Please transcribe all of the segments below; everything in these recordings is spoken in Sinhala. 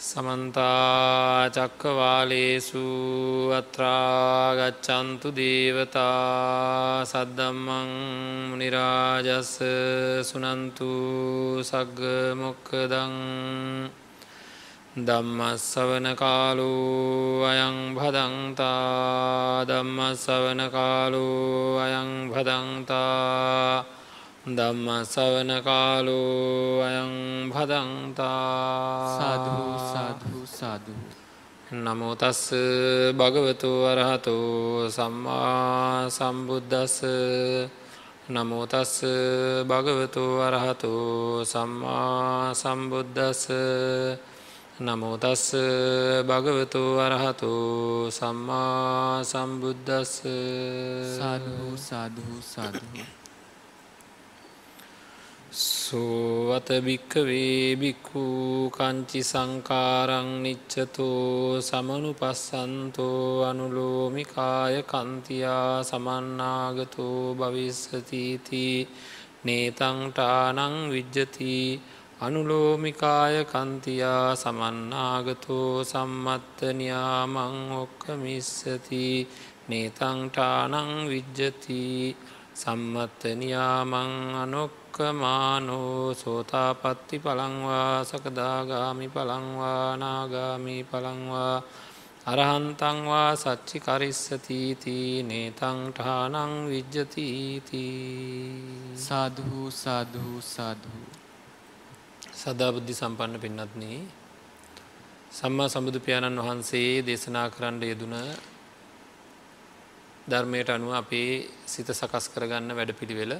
සමන්තා චක්කවාලේසු අත්‍රාගච්චන්තු දේවතා සද්දම්මං මනිරාජස්ස සුනන්තු සග්ග මොක්කදං දම්මස්සවන කාලු අයං භදන්තා දම්මස්සවන කාලු අයං භදන්තා ධම්මසවන කාලු අයං භදන්තා සාධූ සාධූ සාධූ නමුතස්ස භගවතු වරහතු සම්මා සම්බුද්ධස්ස නමුතස්ස භගවතු වරහතු සම්මා සම්බුද්ධස්ස නමුතස්ස භගවතු වරහතු සම්මා සම්බුද්ධස්ස සාධූ සාධූ සාධූ සෝවත භික්කවේ බික්කු කංචි සංකාරං නිච්චතෝ සමනු පස්සන්තෝ අනුලෝමිකාය කන්තියා සමන්නාගතෝ භවිස්සතීති නේතංටානං විජ්ජති අනුලෝමිකාය කන්තියා සමන්නාගතෝ සම්මත්තනයාමං ඔක්කමිස්සති නේතංටානං විජ්ජති සම්මත්තනයාමං අනොක් දුක්කමානෝ සෝතාපත්ති පළංවා සකදාගාමි පළංවා නාගාමි පළංවා අරහන්තංවා සච්චි කරිස්සතීති නේතංටහානං විජ්ජතීති සාධහූ සාධහූ සාධහූ සදාබුද්ධි සම්පන්න පින්නත්න සම්මා සම්බුදු පියාණන් වහන්සේ දේශනා කරන්න යෙදුන ධර්මයට අනුව අපේ සිත සකස් කරගන්න වැඩ පිළිවෙල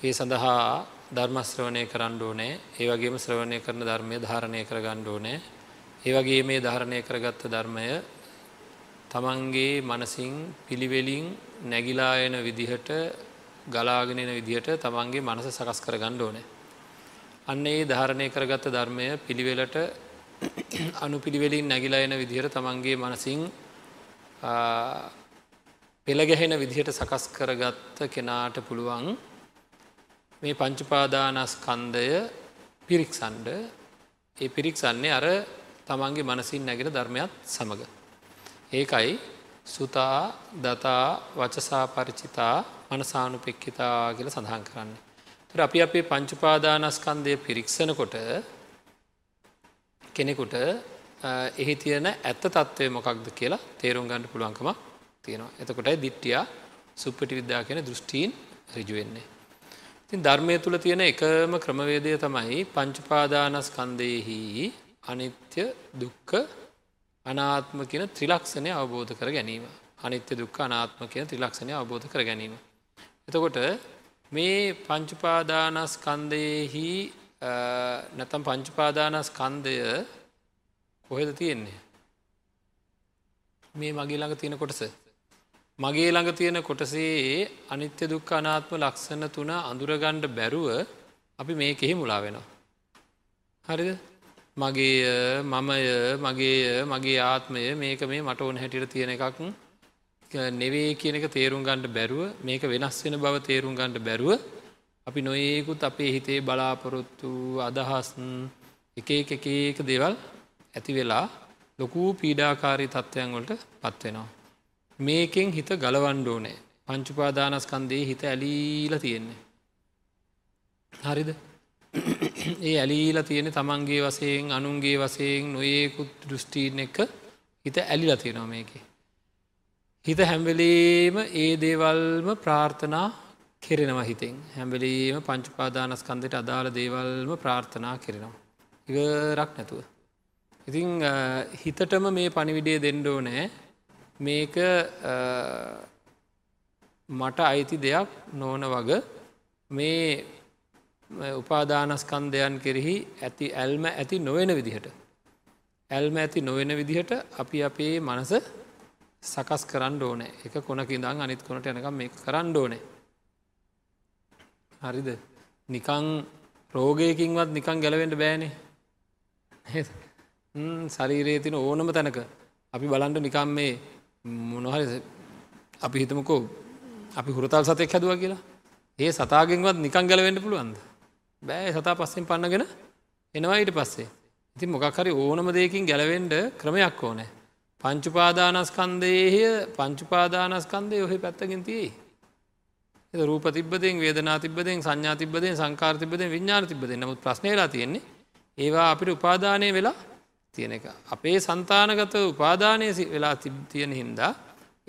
ඒ සඳහා ධර්මශ්‍රවණය කරන්න ඕනෑ. ඒ වගේම ශ්‍රවණය කරන ධර්මය ධාරණය කරගන්න ඕනෑ. ඒ වගේ මේ ධාරණය කරගත්ත ධර්මය තමන්ගේ මනසින් පිළිවෙලින් නැගිලා එන විදිහට ගලාගෙනෙන විදිහට තමන්ගේ මනස සකස් කරගන්න ඕනෑ. අන්න ඒ ධාරණය කරගත්ත ධර්මය පිළිවෙලට අනු පිළිවෙලින් නැගිලා එන විදිහට තමන්ගේ මනසින් පෙළගැහෙන විදිහට සකස් කරගත්ත කෙනාට පුළුවන් මේ පංචුපාදානස්කන්දය පිරික්සන්ඩ ඒ පිරික්සන්නේ අර තමන්ගේ මනසින් නැගෙන ධර්මයක් සමඟ. ඒකයි සුතා දතා වචසා පරිචිතා මනසානු පෙක්කිතා කියල සඳහන් කරන්න. තර අපි අපේ පංචුපාදානස්කන්දය පිරික්ෂණකොට කෙනෙකුට එහි තියෙන ඇත්ත තත්ත්වය මොකක්ද කියලා තේරුම් ගණඩ පුළුවන්කම තියෙනවා. එතකොටයි දිට්ටියා සුප්පටි විද්‍යා කියන දෘෂ්ටීන් රිජුවෙන්නේ. ඉතින් ධර්මය තුළ තියෙන එකම ක්‍රමවේදය තමයි පංචපාදානස්කන්දයෙහි අනිත්‍ය දුක්ක අනාත්ම කියන ත්‍රිලක්ෂණය අවබෝධ කර ගැනීම. අනිත්‍ය දුක්ක අනාත්ම කියන ත්‍රිලක්ෂණය අවබෝධ කර ගැනීම. එතකොට මේ පංචපාදානස්කන්දයෙහි නැතම් පංචපාදානස්කන්දය කොහෙද තියෙන්නේ. මේ මගේ ළඟ තියෙන කොටස මගේ ළඟ තියෙන කොටසේ අනිත්‍ය දුක්ඛ අනාත්ම ලක්ෂණ තුන අඳුරගණ්ඩ බැරුව අපි මේකෙහි මුලා වෙනවා. හරිද මගේ මමය මගේ මගේ ආත්මය මේක මේ මට ඕන හැටියට තියෙන එකක් නෙවේ කියන එක තේරුම් ගණ්ඩ බැරුව මේක වෙනස් වෙන බව තේරුම් ගණ්ඩ බැරුව අපි නොඒකුත් අපේ හිතේ බලාපොරොත්තු අදහස් එක එක එක දේවල් ඇති වෙලා ලොකූ පීඩාකාරී තත්ත්වයන් වලට පත්වෙනවා. මේකෙන් හිත ගලවන්ඩෝනෑ පංචුපාදානස්කන්දේ හිත ඇලීල තියෙන්නේ. හරිද ඒ ඇලීල තියෙන තමන්ගේ වසයෙන් අනුන්ගේ වසයෙන් නොයෙකුත් දෘෂ්ටීන් එක හිත ඇලිල තියෙනවා මේකේ. හිත හැම්වෙලේම ඒ දේවල්ම ප්‍රාර්ථනා කෙරෙනවා හිතෙන් හැම්වෙලීම පංචුපාදානස්කන්දයට අදාළ දේවල්ම ප්‍රාර්ථනා කෙරෙනවා. ඉවරක් නැතුව. ඉතිං හිතටම මේ පණිවිඩේ දෙන්ඩෝ නෑ මේක මට අයිති දෙයක් නොවන වග මේ උපාදානස්කන්දයන් කෙරෙහි ඇති ඇල්ම ඇති නොවෙන විදිහට. ඇල්ම ඇති නොවෙන විදිහට අපි අපේ මනස සකස් කරන්න ඕන. එක කොනක ඉඳං අනිත් කොනට යනකම් මේ කරන්න ඕනේ. හරිද? නිකං රෝගයකින්වත් නිකං ගැලවෙන්ට බෑනේ. ශරීරයේ තින ඕනම තැනක. අපි බලන්ට නිකම් මේ මොනහරි අපි හිතමකෝ අපි හුරතල් සතෙක් හැදුව කියලා ඒ සතාගෙන්වත් නිකං ගැලවෙන්න පුළුවන්ද බෑ සතා පස්සෙන් පන්නගෙන එනවා ඊට පස්සේ ඉති මොකක්හරි ඕනම දෙයකින් ගැලවෙන්ඩ ක්‍රමයක් ඕනෑ. පංචුපාදානස්කන්දේය පංචුපාදානස්කන්දය ඔහෙ පැත්තකින් තියේ. රූප තිබදෙන් වේදනා තිබදෙන් සංඥා තිබදෙන් සංකාර තිබදෙන් විඤ්ඥාන තිබද නමුත් ප්‍රශ්නයලා තියෙන්නේ ඒවා අපිට උපාදානය වෙලා තියෙන එක. අපේ සන්තානගත උපාදානය වෙලා තියෙන හින්දා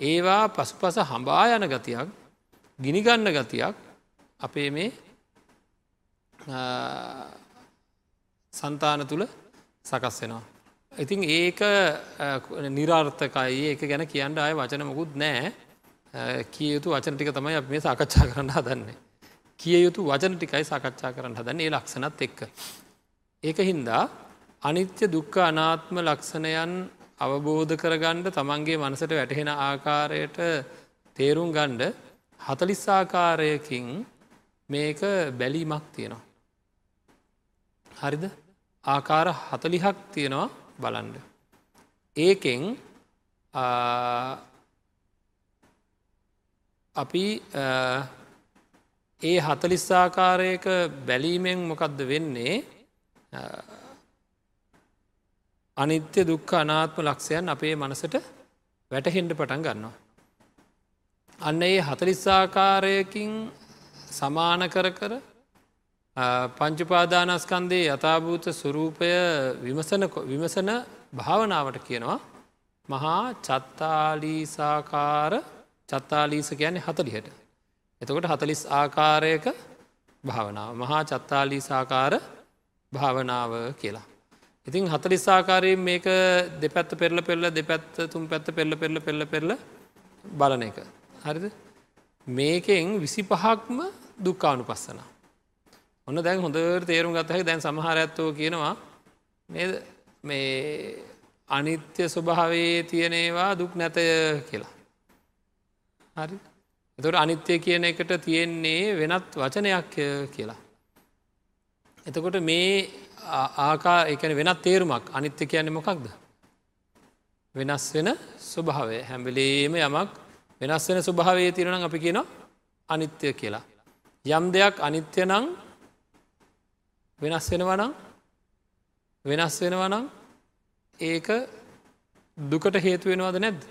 ඒවා පසුපස හඹා යන ගතියක් ගිනිගන්න ගතියක් අපේ මේ සන්තාන තුළ සකස් වෙනවා. ඉතින් ඒක නිරාර්ථකයි ඒක ගැන කියන්න අය වචන මොකුත් නෑ කිය යුතු වචන ටික තමයි අප මේ සාකච්ඡා කරන්න හදන්නේ. කිය යුතු වචන ටිකයි සාකච්ඡා කරන්න හදන්නේ ඒ ලක්ෂණත් එක්ක. ඒක හින්දා අනිත්‍ය දුක්ඛ අනාත්ම ලක්ෂණයන් අවබෝධ කරගණ්ඩ තමන්ගේ මනසට වැටහෙන ආකාරයට තේරුම් ගණ්ඩ හතලිස් ආකාරයකින් මේක බැලීමක් තියෙනවා. හරිද ආකාර හතලිහක් තියෙනවා බලන්ඩ. ඒකෙන් අපි ඒ හතලිස්සාකාරයක බැලීමෙන් මොකක්ද වෙන්නේ අනිත්‍ය දුක්ඛ අනාත්ම ලක්ෂයන් අපේ මනසට වැටහෙන්ඩ පටන් ගන්නවා. අන්න ඒ හතලිස්සාකාරයකින් සමාන කර කර පංචුපාදානස්කන්දේ යථභූත ස්වරූපය විමසන විමසන භාවනාවට කියනවා මහා චත්තාලීසාකාර චත්තාලීස කියන්නේ හතලිහට. එතකොට හතලිස් ආකාරයක භාවනාව මහා චත්තාලීසාකාර භාවනාව කියලා. ඉතින් හතලිස්සාකාරයෙන් මේක දෙපැත්ත පෙරල පෙල්ල දෙපැත්ත තුම් පැත්ත පෙල්ල පෙල්ල පෙල්ල පෙල්ල බලන එක. හරිද මේකෙන් විසි පහක්ම දුක්කානු පස්සන. ඔන්න දැන් හොඳට තේරුම් ගත්තහක දැන් සමහර ඇත්තෝ කියනවා මේ අනිත්‍ය ස්වභාවේ තියෙනේවා දුක් නැතය කියලා. හරි එතට අනිත්‍යය කියන එකට තියෙන්නේ වෙනත් වචනයක් කියලා. එතකොට මේ ආකා එකන වෙනත් තේරුමක් අනිත්‍ය කියන්නේ මොකක්ද. වෙනස් වෙන ස්වභාවය හැම්බිලේම යමක් වෙනස් වෙන ස්වභාවය තිරනම් අපි කියන අනිත්‍ය කියලා. යම් දෙයක් අනිත්‍ය නං වෙනස් වෙනවනං වෙනස් වෙනවනං ඒක දුකට හේතු වෙනවද නැද්ද.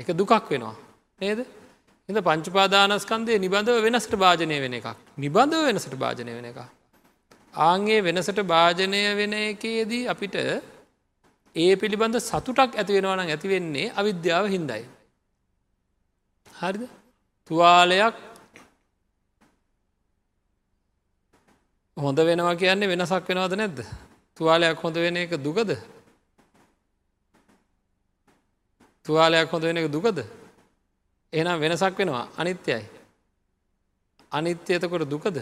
එක දුකක් වෙනවා. නේද එද පංචුපාදානස්කන්දය නිබඳව වෙනස්ට භාජනය වෙන එකක් නිබඳව වෙනසට භාජනය වෙන එක. ආන්ගේ වෙනසට භාජනය වෙන එකේදී අපිට ඒ පිළිබඳ සතුටක් ඇති වෙනවනම් ඇතිවෙන්නේ අවිද්‍යාව හින්දයි. හරිද? තුවාලයක් හොඳ වෙනවා කියන්නේ වෙනසක් වෙනවද නැද්ද? තුවාලයක් හොඳ වෙන එක දුකද? තුවාලයක් හොඳ වෙන එක දුකද? එනම් වෙනසක් වෙනවා. අනිත්‍යයි. අනිත්‍ය එතකොට දුකද?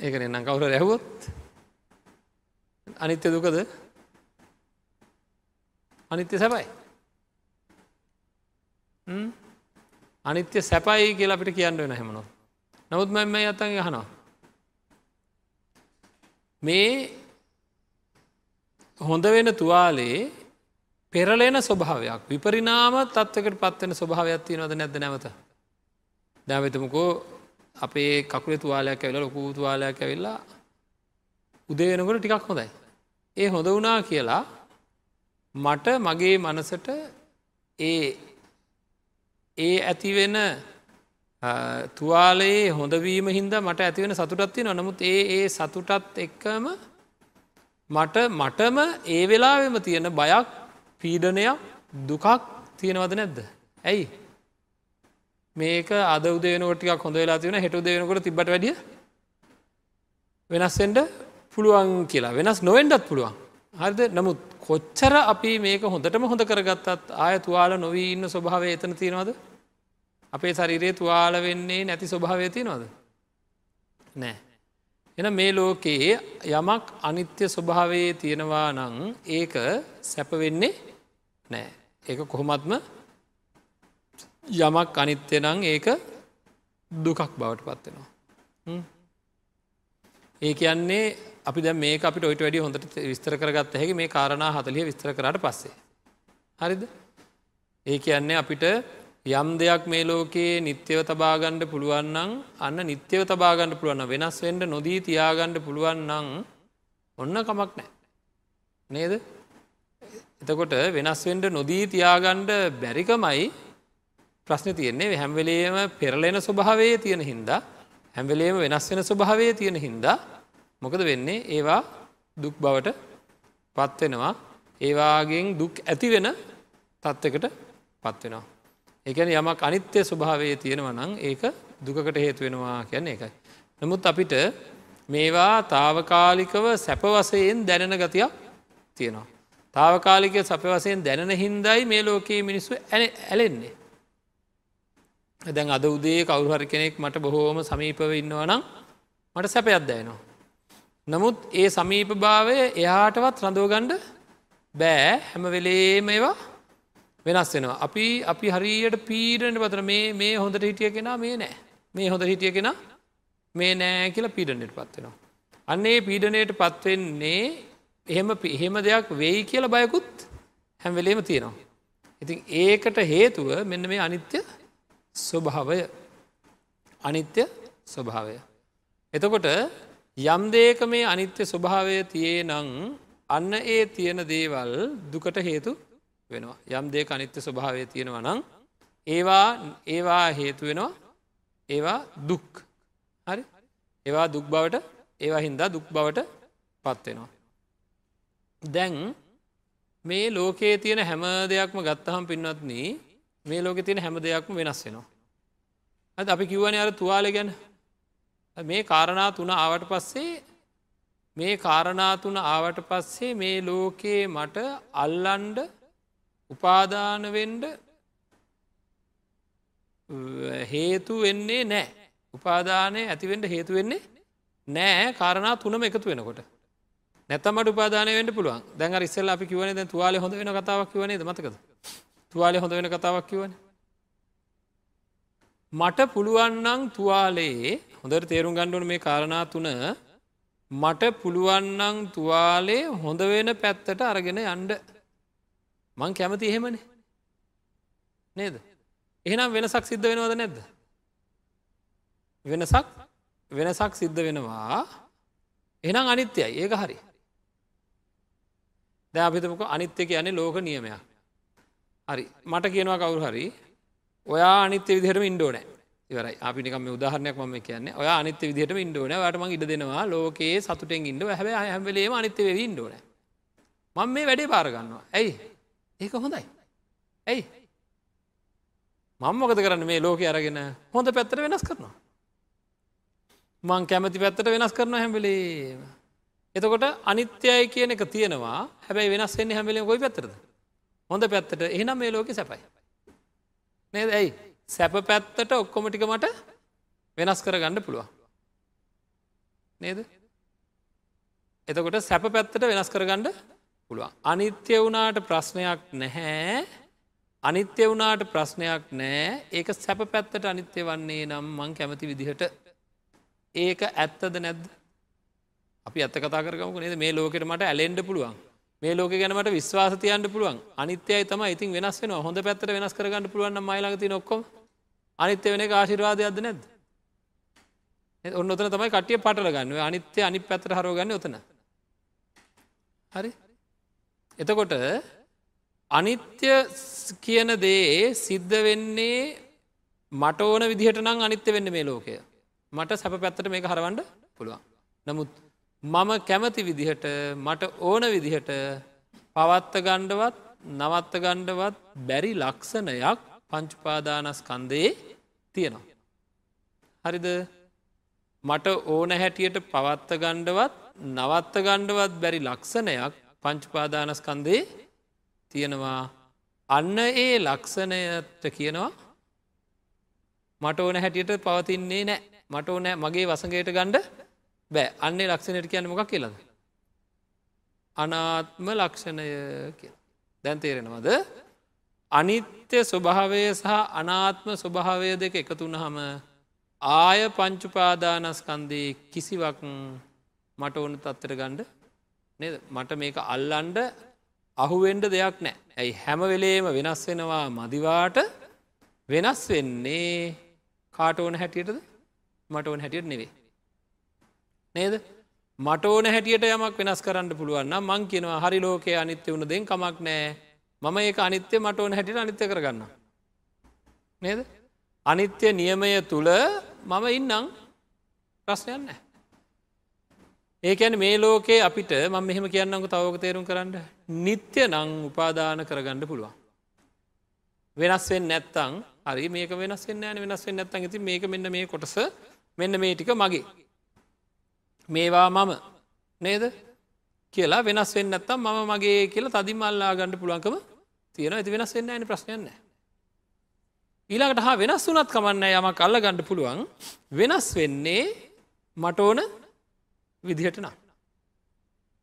ඒකන එන්නම් කවුර රැහුවොත් අනිත්‍ය දුකද? අනිත්‍ය සැපයි. අනිත්‍ය සැපයි කියලා අපිට කියන්න වෙන හෙමනො. නමුත් මෙම අත්තන් යහනවා මේ හොඳ වෙන තුවාලේ පෙරලෙන ස්වභාවයක් විපරිනාම තත්වකට පත්වෙන ස්වභාවයක් තියනවද නැද නැවත? දැවතමකෝ අපේ කකුල තුවාලයක් ඇවෙල ලොකු තුවාලයක් ඇවෙල්ලා උදේ වෙනකොට ටිකක් හොඳයි. ඒ හොඳ වුණා කියලා මට මගේ මනසට ඒ ඒ ඇතිවෙන තුවාලයේ හොඳවීම හින්ද මට ඇතිවෙන සතුටත්තිය නොනමුත් ඒ ඒ සතුටත් එක්කම මට මටම ඒ වෙලාවෙම තියෙන බයක් පීඩනයක් දුකක් තියෙනවද නැද්ද. ඇයි මේක අද උදේනකොටික හොඳ වෙලා තියෙන හෙට දෙනකොට තිබට වැඩිය වෙනස්සෙන්ට පුළුවන් කියලා. වෙනස් නොවෙන්ඩත් පුළුවන්. හරිද? නමුත් කොච්චර අපි මේක හොඳටම හොඳ කරගත්තත් ආය තුවාල නොවී ඉන්න ස්වභාවය එතන තියෙනවද? අපේ ශරිරයේ තුවාල වෙන්නේ නැති ස්වභාවය තියෙනවද? නෑ. එන මේ ලෝකයේ යමක් අනිත්‍ය ස්වභාවයේ තියෙනවා නං ඒක සැපවෙන්නේ නෑ. ඒක කොහොමත්ම යමක් අනිත්‍ය නං ඒක දුකක් බවට පත්වෙනවා. ඒ කියන්නේ අපි දැ මේ අපිට ඔයිට වැඩි හොඳට විස්තර කරගත්ත හැකි මේ කාරණා හතලිය විස්තර කරට පස්සේ. හරිද. ඒ කියන්නේ අපිට යම් දෙයක් මේ ලෝකයේ නිත්‍යව තබාගණ්ඩ පුළුවන්නන් අන්න නිත්‍යව තබාගණඩ පුළුවන්න වෙනස් වෙන්ඩ නොදී තියාගණ්ඩ පුළුවන්නන් ඔන්න කමක් නෑ. නේද එතකොට වෙනස්වෙන්ඩ නොදී තියාගණ්ඩ බැරිකමයි ප්‍රශ්න තියෙන්නේ හැම්වෙලේම පෙරලෙන ස්වභාවයේ තියෙන හින්දා හැම්වෙලේම වෙනස් වෙන ස්වභාවයේ තියෙන හින්දා මොකද වෙන්නේ ඒවා දුක් බවට පත්වෙනවා ඒවාගෙන් දුක් ඇති වෙන තත්ත්වකට පත්වෙනවා. එකන යමක් අනිත්‍ය ස්වභාවයේ තියෙනවා නං ඒක දුකට හේතු වෙනවා කියන්නේ එකයි. නමුත් අපිට මේවා තාවකාලිකව සැපවසයෙන් දැනෙන ගතියක් තියෙනවා. තාවකාලික සප වසයෙන් දැනෙන හින්දයි මේ ලෝකයේ මිනිස්සු ඇලෙන්නේ. දැන් අද උදේ කවුහරි කෙනෙක් මට බොහෝම සමීපව ඉන්නවනම් මට සැපයක් දැයනවා. නමුත් ඒ සමීප භාවය එයාටවත් රඳෝගණ්ඩ බෑ හැම වෙලේම ඒවා වෙනස් වෙනවා. අපි අපි හරියට පීඩනට පතර මේ මේ හොඳට හිටිය කෙනා මේ නෑ මේ හොඳ හිටිය කෙනා මේ නෑ කියලා පීඩනයට පත්වෙනවා. අන්නේ පීඩනයට පත්වෙන්නේ එහෙම එහෙම දෙයක් වෙයි කියල බයකුත් හැම්වෙලේම තියෙනවා. ඉතින් ඒකට හේතුව මෙන්න මේ අනිත්‍ය ස්වභාවය අනිත්‍ය ස්වභාවය. එතකොට යම් දේක මේ අනිත්‍ය ස්වභාවය තියේ නං අන්න ඒ තියෙන දේවල් දුකට හේතු වෙනවා. යම් දේ අනිත්‍ය ස්වභාවය තියෙනවා නං ඒවා ඒවා හේතු වෙනවා ඒවා දුක් හරි ඒවා දුක් බවට ඒවා හින්දා දුක් බවට පත්වෙනවා. දැන් මේ ලෝකයේ තියෙන හැම දෙයක්ම ගත්තහම් පින්වත්න මේ ලෝක තියෙන හැම දෙයක්ම වෙනස් වෙනවා. ඇ අපි කිව්වන අර තුවාල ගැන. මේ කාරණා තුන ආවට පස්සේ මේ කාරණා තුන ආවට පස්සේ මේ ලෝකයේ මට අල්ලන්ඩ උපාදානවෙන්ඩ හේතු වෙන්නේ නෑ. උපාදානය ඇතිවෙන්ට හේතු වෙන්නේ නෑ. කාරණා තුනම එකතු වෙනකොට. නැතමට උපාදානය වෙන්න පුළුවන්. දැන් ඉස්සල් අපි කිවන ද තුවාල හොඳ වෙන කතාවක් වනේ මතකද? තුවාලය හොඳ වෙන කතාවක් කිවන මට පුළුවන්නං තුවාලයේ හොඳට තේරුම් ගණ්ඩුවන මේ කාරණා තුන. මට පුළුවන්නං තුවාලේ හොඳ වෙන පැත්තට අරගෙන යන්ඩ මං කැමති එහෙමනේ. නේද? එහෙනම් වෙනසක් සිද්ධ වෙනවද නැද්ද? වෙනසක් වෙනසක් සිද්ධ වෙනවා. එනම් අනිත්‍යයි. ඒක හරි. දැ අපිතමක අනිත්‍ය කියන්නේ ලෝක නියමයක්. හරි. මට කියනවා කවුරු හරි. ඔයා අනිත්‍ය විදිහටම ඉන්ඩෝනෑ ඉවරයි. අපිනිකම උදාහරණයක් මම කියන්නේ. ඔය අනිත්‍ය විදිහට ඉන්ඩෝන වටම ඉඩ දෙනවා ලෝකයේ සතුටෙන් ඉන්ඩ හැබ හැම්වලේම අනිත්‍ය වෙවී ඉන්ඩෝන මං මේ වැඩේ පාරගන්නවා ඇයි? ඒක හොඳයි. ඇයි? මංමොකද කරන්න මේ ලෝක අරගෙන? හොඳ පැත්තර වෙනස් කරනවා. මං කැමති පැත්තට වෙනස් කරන හැම්බලේම එතකොට අනිත්‍යය කියන එක තියෙනවා. හැබැයි වෙනස් වෙන්නේ හැමිලෙන් ගොයි පැත්තරද හොඳ පැත්තට. එහෙනම් මේ ලෝක සැපයි. නේද? ඇයි? සැප පැත්තට ඔක්කොමටික මට වෙනස් කර ගණඩ පුළුවන්. නේද? එතකොට සැප පැත්තට වෙනස් කරගණ්ඩ පුළුවන්. අනිත්‍ය වුණාට ප්‍රශ්නයක් නැහැ. අනිත්‍ය වුණාට ප්‍රශ්නයක් නෑ ඒක සැප පැත්තට අනිත්‍ය වන්නේ නම් මං කැමති විදිහට. ඒක ඇත්තද නැද්ද? අපි ඇත්ත කතා කරගමු නේද? මේ ලෝකට මට ඇලෙන්ඩ පුළුවන්. මේ ලෝක ගැනට විශ්වාසතියන්ට පුළුවන්. අනිත්‍යය තම ඉතින් වෙනස් වෙන හොඳ පැත්තර වෙනස් කරගන්න පුළුවන් මයිලගති නොක්කොම අනිත්‍ය වෙන ආශිරවාදයක්ද නැද්ද? ඔන්න ඔතන තමයි කටිය පටල ගන්න. අනිත්‍ය අනි පැතර හරෝගන්න ඔතන. හරි? එතකොට අනිත්‍ය කියන දේ සිද්ධ වෙන්නේ මට ඕන විදිහට නම් අනිත්‍ය වෙන්න මේ ලෝකය. මට සැප පැත්තට මේක හරවන්ඩ පුළුවන්. නමුත් මම කැමති විදිහට මට ඕන විදිහට පවත්ත ගණ්ඩවත් නවත්ත ගණ්ඩවත් බැරි ලක්ෂණයක් පංචුපාදානස්කන්දයේ තියෙනවා. හරිද? මට ඕන හැටියට පවත්ත ගණ්ඩවත් නවත්ත ගණ්ඩවත් බැරි ලක්ෂණයක් පංචුපාදානස්කන්දේ තියෙනවා. අන්න ඒ ලක්ෂණයට කියනවා මට ඕන හැටියට පවතින්නේ නෑ. මට ඕනෑ මගේ වසගේට ගණ්ඩ බෑ. අන්නේ ලක්ෂණයට කියන්න මොකක් කියලද. අනාත්ම ලක්ෂණය කිය දැන් තේරෙනවද? අනිත්‍ය ස්වභාවය සහ අනාත්ම ස්වභාවය දෙක එකතුන්න හම ආය පංචුපාදානස්කන්දේ කිසිවක් මට ඕන තත්තර ගණ්ඩ නද? මට මේක අල්ලන්ඩ අහුවෙන්ඩ දෙයක් නෑ. ඇයි හැම වෙලේම වෙනස් වෙනවා මදිවාට? වෙනස් වෙන්නේ කාට ඕන හැටියටද? මට ඕන හැටියට නෙවේ නේද මට ඕන හැටියට යමක් වෙනස් කරන්න පුළුවන්න මං කියනවා හරි ලෝකය අනිත්‍ය වුණ දෙෙන් කමක් නෑ මම ඒක අනිත්‍ය මට ඕන හැටිට අනිත්‍ය කරගන්න. නේද? අනිත්‍ය නියමය තුළ මම ඉන්නම් ප්‍රශ්නයන්න. ඒකැන මේ ලෝකේ අපිට මම මෙහෙම කියන්නක තවක තේරුම් කරන්න නිත්‍ය නං උපාදාන කරගන්න පුළුවන්. වෙනස්වෙන් නැත්තං හරි මේක වෙනස් වෙන්න න වෙනස් වෙන්න නැත්තන් ඇති මේක මෙන්න මේ කොටස මෙන්න මේ ටික මගේ. මේවා මම නේද? කියලා වෙනස් වෙන්න ඇත්තම් මම මගේ කියලා තදිම අල්ලා ගණඩ පුළුවන්කම තියෙන ඇති වෙනස් වෙන්න ඇන ප්‍රශ්නයන්න. ඊළඟට හා වෙනස් වනත් කමන්න යම කල්ල ගණඩ පුළුවන්. වෙනස් වෙන්නේ මට ඕන විදිහට නම්.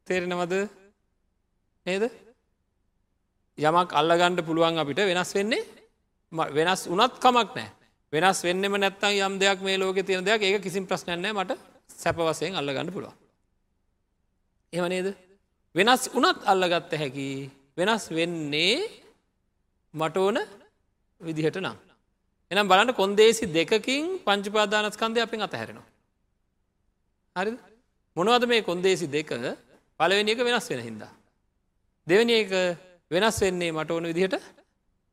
තේරෙනවද? නේද? යමක් අල්ලගණ්ඩ පුළුවන් අපිට වෙනස් වෙන්නේ වෙනස් උනත් කමක් නෑ වෙනස් වෙන්නම නැත්තන් යම් දෙයක් මේ ලෝක තියෙන දෙයක්. ඒක කිසිම් ප්‍රශ්නයන්නේ මට. සැප වසයෙන් අල්ලගන්න පුළුවන්. එම නේද වෙනස් උනත් අල්ලගත්ත හැකි වෙනස් වෙන්නේ මට ඕන විදිහට නම්. එනම් බලන්න කොන්දේසි දෙකකින් පංචුපාදානස්කන්දය අපින් අතහැරෙනවා. හරි මොනවද මේ කොන්දේසි දෙක පලවෙනි එක වෙනස් වෙන හින්දා. දෙවැනි එක වෙනස් වෙන්නේ මට ඕන විදිහට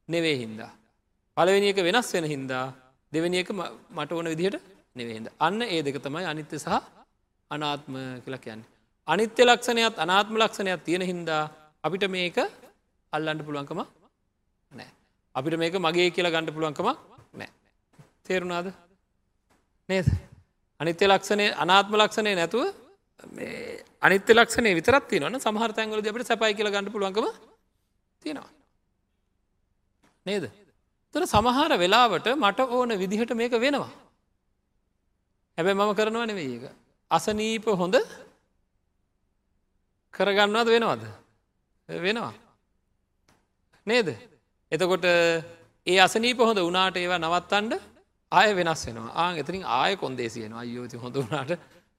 නෙවේ හින්දා. පලවෙනි එක වෙනස් වෙන හින්දා දෙවැනි එක මට ඕන විදිහට නෙවෙහිද. අන්න ඒ දෙක තමයි අනිත්‍ය සහ අනාත්ම කියලා කියන්නේ. අනිත්‍ය ලක්ෂණයත් අනාත්ම ලක්ෂණයක් තියෙන හින්දා අපිට මේක අල්ලන්ට පුළුවන්කම නෑ. අපිට මේක මගේ කියලා ගණඩ පුළුවන්කම නෑ. තේරුණාද නේද. අනිත්‍ය ලක්ෂණය අනාත්ම ලක්ෂණය නැතුව අනිත්‍ය ලක්ෂණය විතරත් තියවන සමහර්තැන්ගල අපට සැපයි කියලා ගණඩ පුළුවන්කම තියෙනවා. නේද. තර සමහර වෙලාවට මට ඕන විදිහට මේක වෙනවා. හැබැ මම කරනවා නෙවෙයි ඒක. අසනීප හොඳ කරගන්නවද වෙනවද. වෙනවා. නේද. එතකොට ඒ අසනීප හොඳ වනාට ඒවා නවත්තන්ඩ ආය වෙනස් වෙනවා ආ එතරින් ආය කොන්දේසියනවා අයෝති හොඳ වනාට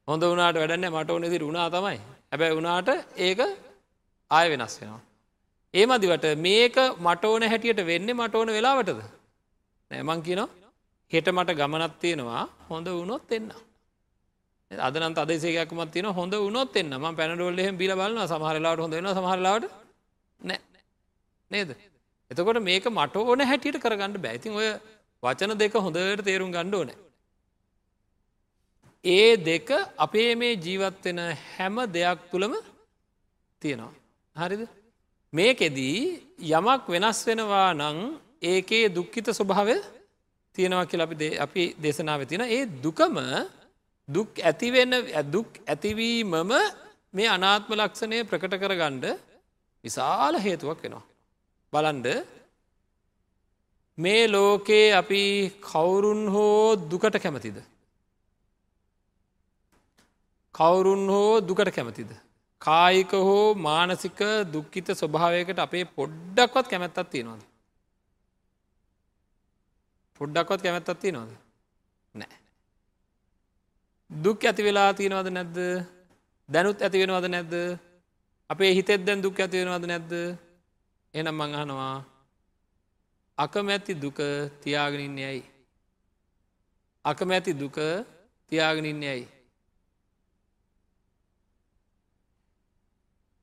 හොඳ වනාට වැඩන්න මට ඕනෙදි රුණා තමයි හැබැ වනාට ඒක ආය වෙනස් වෙනවා. ඒ මදිවට මේක මට ඕන හැටියට වෙන්න මට ඕන වෙලාවටද නෑමං කියනවා හෙට මට ගමනත් තියෙනවා හොඳ වුණොත් එන්න. අදනත් අදසේකමත් තින හොඳ වුණොත් එන්න ම පැනඩොල්ල එහෙම බිල බලන්න සමහරලාට හොඳ වෙන සමහරලාට නෑ නේද. එතකොට මේක මට ඕන හැටියට කරගන්න බැයිතින් ඔය වචන දෙක හොඳට තේරුම් ගණ්ඩ ඕනෑ. ඒ දෙක අපේ මේ ජීවත්වෙන හැම දෙයක් තුළම තියෙනවා. හරිද මේකෙදී යමක් වෙනස් වෙනවා නං ඒකේ දුක්ඛිත ස්වභාවය තියෙනවා කියලා අපි අපි දේශනාව තියෙන ඒ දුකම දුක් ඇතිවෙන්න දුක් ඇතිවීමම මේ අනාත්ම ලක්ෂණය ප්‍රකට කරගණ්ඩ විශාල හේතුවක් වෙනවා. බලන්ඩ මේ ලෝකයේ අපි කවුරුන් හෝ දුකට කැමතිද. කවුරුන් හෝ දුකට කැමතිද. කායික හෝ මානසික දුක්කිත ස්වභාවයකට අපේ පොඩ්ඩක්වත් කැමැත්තත් තියෙනවාද. පොඩ්ඩක්වත් කැමැත්තත් තියෙනවාද? නෑ. දුක් ඇති වෙලා තියෙනවද නැද්ද? දැනුත් ඇති වෙනවද නැද්ද? අපේ හිතෙත් දැන් දුක් ඇති වෙනවද නැද්ද? එනම් මං අහනවා. අකමැති දුක තියාගෙනන්නේ ඇයි. අකමැති දුක තියාගෙනන්නේ ඇයි.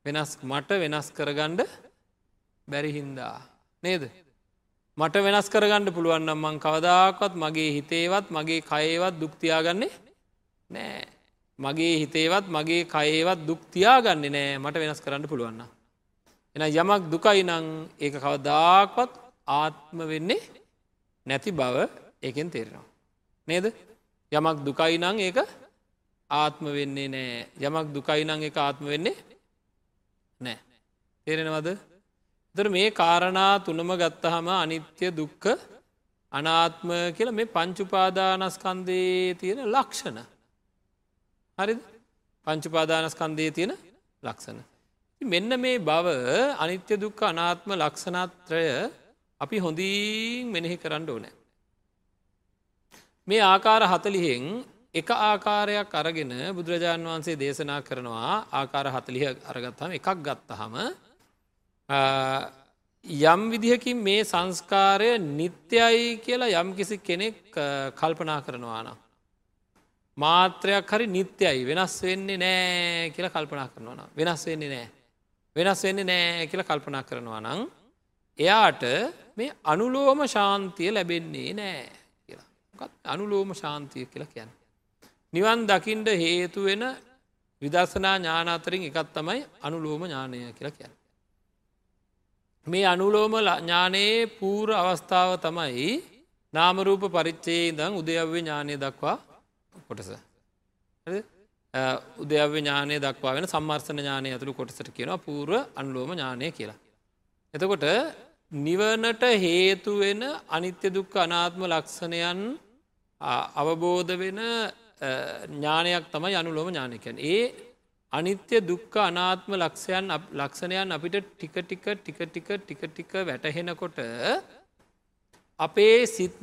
වෙනස් මට වෙනස් කරගණ්ඩ බැරිහින්දා නේද? මට වෙනස් කරගන්න පුළුවන්නම් මං කවදාකවත් මගේ හිතේවත් මගේ කයේවත් දුක්තියාගන්නේ නෑ. මගේ හිතේවත් මගේ කයේවත් දුක්තියාගන්නේ නෑ. මට වෙනස් කරන්න පුළුවන්න. එන යමක් දුකයි නං ඒක කවදාක්වත් ආත්ම වෙන්නේ නැති බව ඒකෙන් තේරෙනවා. නේද? යමක් දුකයි නං ඒක ආත්ම වෙන්නේ නෑ. යමක් දුකයි නං එක ආත්ම වෙන්නේ නෑ. තේරෙනවද? දර මේ කාරණා තුනම ගත්තහම අනිත්‍ය දුක්ක අනාත්ම කියල මේ පංචුපාදානස්කන්දේ තියෙන ලක්ෂණ. හරි පංචුපාදානස්කන්දේ තියෙන ලක්ෂණ. මෙන්න මේ බව අනිත්‍ය දුක්ක අනාත්ම ලක්ෂණත්‍රය අපි හොඳින් මෙනෙහි කරන්න ඕනෑ. මේ ආකාර හතලිහෙන් එක ආකාරයක් අරගෙන බුදුරජාණන් වහන්සේ දේශනා කරනවා ආකාර හතලිහ අරගත්තහම එකක් ගත්තහම යම් විදිහකින් මේ සංස්කාරය නිත්‍යයි කියලා යම් කිසි කෙනෙක් කල්පනා කරනවා නම්. මාත්‍රයක් හරි නිත්‍යයි වෙනස් වෙන්නේ නෑ කියල කල්පනා කරනවා නම් වෙනස් වෙන්නේ නෑ වෙනස් වෙන්නේ නෑ කියල කල්පනා කරනවා නං එයාට මේ අනුලෝම ශාන්තිය ලැබෙන්නේ නෑ කියලා අනුලෝම ශාන්තිය කියලා කියන්න. නිවන් දකිින්ට හේතු වෙන විදර්ශනා ඥාන අතරින් එකත් තමයි අනුලෝම ඥානය කියලා කියන්න. මේ අනුලෝම ඥානයේ පූර අවස්ථාව තමයි නාමරූප පරිච්චේ ඉදං උදයව්‍ය ඥානය දක්වා කොටස. උදයව්‍ය ඥානය දක්වා වෙන සම්මර්සන ඥානය ඇතුළු කොටසට කියනවා පූර්ව අනුලෝම ඥානය කියලා. එතකොට නිවනට හේතුවෙන අනිත්‍ය දුක්ක අනාත්ම ලක්ෂණයන් අවබෝධ වෙන ඥානයක් තමයි අනුලෝම ඥානකයන්. ඒ අනිත්‍ය දුක්ක අනාත්ම ලක්ෂයන් ලක්ෂණයන් අපිට ටික ටික ටික ටික ටික ටික වැටහෙනකොට අපේ සිත්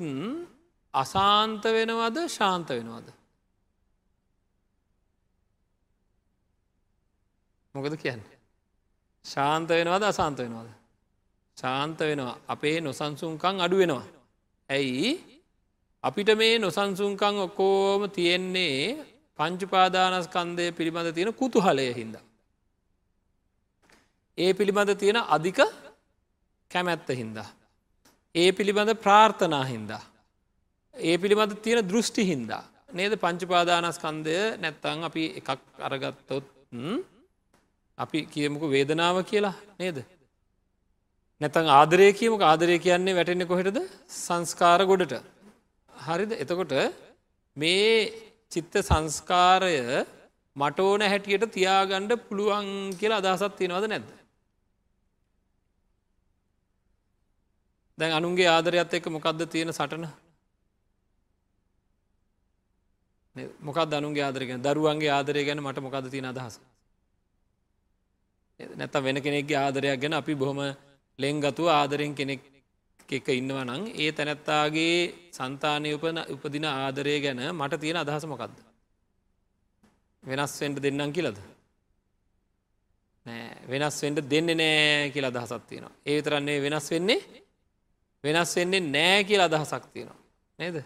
අසාන්ත වෙනවද ශාන්ත වෙනවද. මොකද කියන්න. ශාන්ත වෙනවද අසාන්ත වෙනවද. ශාන්ත වෙනවා අපේ නොසන්සුන්කං අඩු වෙනවා. ඇයි අපිට මේ නොසන්සුන්කං ඔක්කෝම තියෙන්නේ පංචුපාදානස්කන්දය පිළිබඳ තියෙන කුතුහලය හින්ද. ඒ පිළිබඳ තියෙන අධික කැමැත්ත හින්දා. ඒ පිළිබඳ ප්‍රාර්ථනා හින්දා. ඒ පිළිබඳ තියෙන දෘෂ්ටි හින්දා. නේද පංචුපාදානස්කන්දය නැත්තං අපි එකක් අරගත්තොත් අපි කියමුක වේදනාව කියලා නේද. නැතන් ආදරය කියමක ආදරය කියන්නේ වැටෙන්නේ කොහෙටද සංස්කාර ගොඩට. හරිද එතකොට මේ චිත්ත සංස්කාරය මට ඕන හැටියට තියාගණ්ඩ පුළුවන් කියලා අදහසත් තියෙනවද නැද්ද. දැන් අනුන්ගේ ආදරයත් එක්ක මොකක්ද තියෙන සටන මොකක් දනුන්ගේ ආදරගෙන දරුවන්ගේ ආදරය ගැන මට මොකද තියෙන අදහස. නැත වෙන කෙනෙක්ගේ ආදරයක් ගැන අපි බොහොම ලෙංගතුව ආදරෙන් කෙනෙක් එක ඉන්නවා නං ඒ තැනැත්තාගේ සන්තානය උපන උපදින ආදරය ගැන මට තියෙන අදහස මොකක්ද. වෙනස් වෙන්ට දෙන්නම් කියලද. නෑ වෙනස් වෙන්ට දෙන්න නෑ කියලා අදහසක් තියෙනවා. ඒ තරන්නේ වෙනස් වෙන්නේ වෙනස් වෙන්නේ නෑ කියලා අදහසක් තියෙනවා. නේද.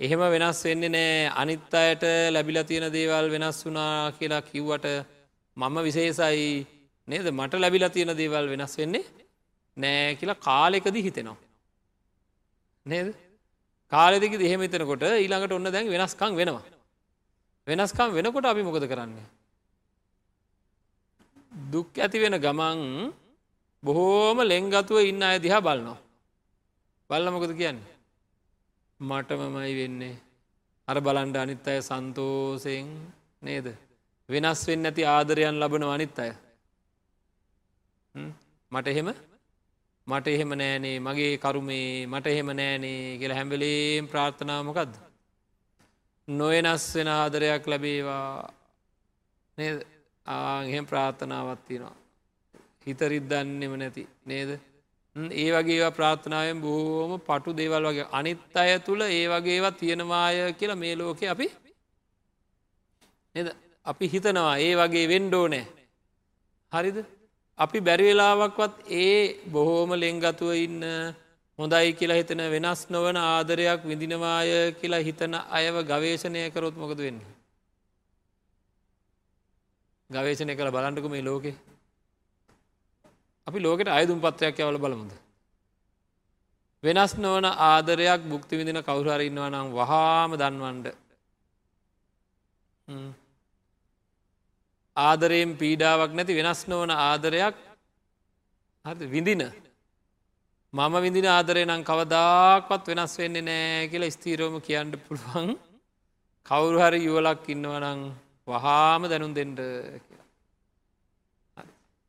එහෙම වෙනස් වෙන්නේ නෑ අනිත් අයට ලැබිලා තියෙන දේවල් වෙනස් වුනා කියලා කිව්වට මම විශේසයි නේද මට ලැබිලා තියෙන දේවල් වෙනස් වෙන්නේ නෑ කියලා කාලෙකද හිතෙනවා. නේද කාලෙදක දෙහෙම හිතනකොට ඊළඟට ඔන්න දැන් වෙනස්කං වෙනවා. වෙනස්කම් වෙනකොට අපි මොකද කරන්නේ. දුක් ඇති වෙන ගමන් බොහෝම ලෙංගතුව ඉන්න අය දිහා බලනවා. බල්ල මොකද කියන්නේ. මටමමයි වෙන්නේ. අර බලන්ඩ අනිත් අය සන්තෝසයෙන් නේද. වෙනස් වෙන්න ඇති ආදරයන් ලබන අනිත් අය. මට එහෙම මට එහෙම නෑනේ මගේ කරුමේ මට එහෙම නෑනේ කියලා හැම්වෙලේම් ප්‍රාර්ථනාවමකක්ද. නොයනස් වෙන ආදරයක් ලැබේවා. ආහෙම ප්‍රාර්ථනාවත්තිනවා. හිතරිද්දන්නෙම නැති. නේද. ඒ වගේ ප්‍රාර්ථනාවෙන් බොහෝම පටු දේවල් වගේ. අනිත් අය තුළ ඒ වගේවත් තියෙනවාය කියලා මේ ලෝකෙ අපි අපි හිතනවා. ඒ වගේ වෙන්ඩෝ නෑ හරිද? අපි බැරිවෙලාවක්වත් ඒ බොහෝම ලෙංගතුව ඉන්න හොඳයි කියලා හිතන වෙනස් නොවන ආදරයක් විඳිනවාය කියලා හිතන අයව ගවේශණය කරොත් මොකද වෙන්න. ගවේශණය කළ බලන්ටක මේ ලෝකෙ අපි ලෝකට අයදුම් පත්‍රයක් යවල බලමුද. වෙනස් නොවන ආදරයක් බුක්ති විදින කවුහරඉන්නවා නම් වහාම දන්වන්ඩ ආදරයෙන් පීඩාවක් නැති වෙනස් නොවන ආදරයක් විඳින මම විඳින ආදරය නම් කවදාක්වත් වෙනස් වෙන්නේ නෑ කියලා ස්තීරෝම කියන්න පුළුවන් කවුරු හරි යුවලක් ඉන්නවනං වහාම දැනුම් දෙෙන්ඩ කියලා.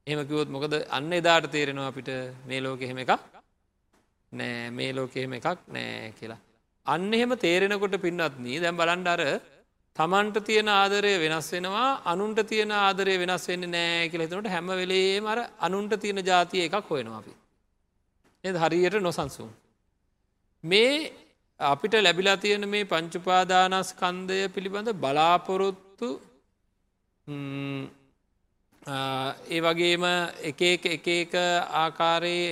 එහමකිවොත් මොකද අන්න එදාට තේරෙනවා අපිට මේ ලෝක එහෙම එකක් නෑ මේ ලෝක එහෙම එකක් නෑ කියලා. අන්න එහෙම තේරෙනකොට පින්නත් නී දැම් බලන්ඩර තමන්ට තියෙන ආදරය වෙනස් වෙනවා අනුන්ට තියෙන ආදරය වෙනස් වෙන්න නෑ කියල හිතනට හැම වෙලේ මර අනුන්ට තියෙන ජාතිය එකක් හොයෙනවා අපි. එ හරියට නොසන්සුම්. මේ අපිට ලැබිලා තියෙන මේ පංචුපාදානස්කන්දය පිළිබඳ බලාපොරොත්තු ඒ වගේම එක එක එක ආකාරයේ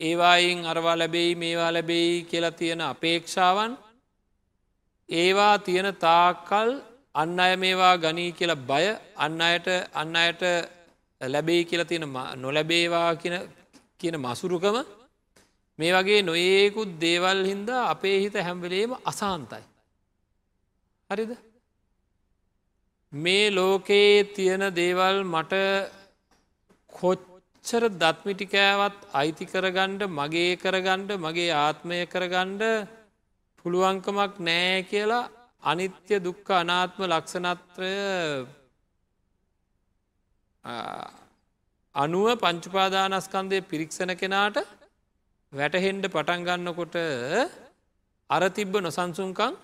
ඒවායින් අරවා ලැබෙයි මේවා ලැබෙයි කියලා තියෙන අපේක්ෂාවන් ඒවා තියෙන තාකල් අන්න අය මේවා ගනී කියල බය අන්න අයට අන්න අයට ලැබේ කියලා තියෙන නොලැබේවා කියන මසුරුකම මේ වගේ නොඒකුත් දේවල් හින්දා අපේ හිත හැම්වෙලේම අසාන්තයි. හරිද? මේ ලෝකයේ තියෙන දේවල් මට කොච්චර දත්මිටිකෑවත් අයිති කරගණ්ඩ මගේ කරගණ්ඩ මගේ ආත්මය කරගණ්ඩ පුළුවන්කමක් නෑ කියලා අනිත්‍ය දුක්ක අනාත්ම ලක්ෂණත්‍රය අනුව පංචුපාදානස්කන්දය පිරික්ෂණ කෙනාට වැටහෙන්ඩ පටන්ගන්නකොට අර තිබ්බ නොසන්සුන්කං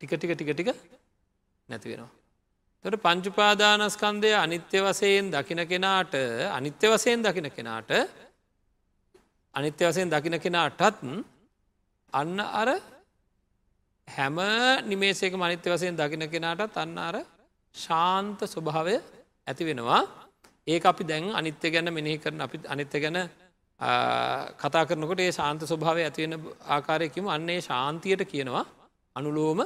ටික ටික ටික ටික නැති වෙනවා. තොට පංචුපාදානස්කන්දය අනිත්‍ය වසයෙන් දකින කෙනාට අනිත්‍ය වසයෙන් දකින කෙනාට අනිත්‍ය වසයෙන් දකින කෙනාටත් අන්න අර හැම නිමේසේක මනිත්‍ය වසයෙන් දකින කෙනාටත් අන්න අර ශාන්ත ස්වභාවය ඇති වෙනවා. ඒ අපි දැන් අනිත්‍ය ගැන මෙනෙහි කරන අපි අනිත්‍ය ගැන කතා කරනකොට ඒ ශාන්ත ස්වභාවය ඇතිවෙන ආකාරයකිම අන්නේ ශාන්තියට කියනවා. අනුලෝම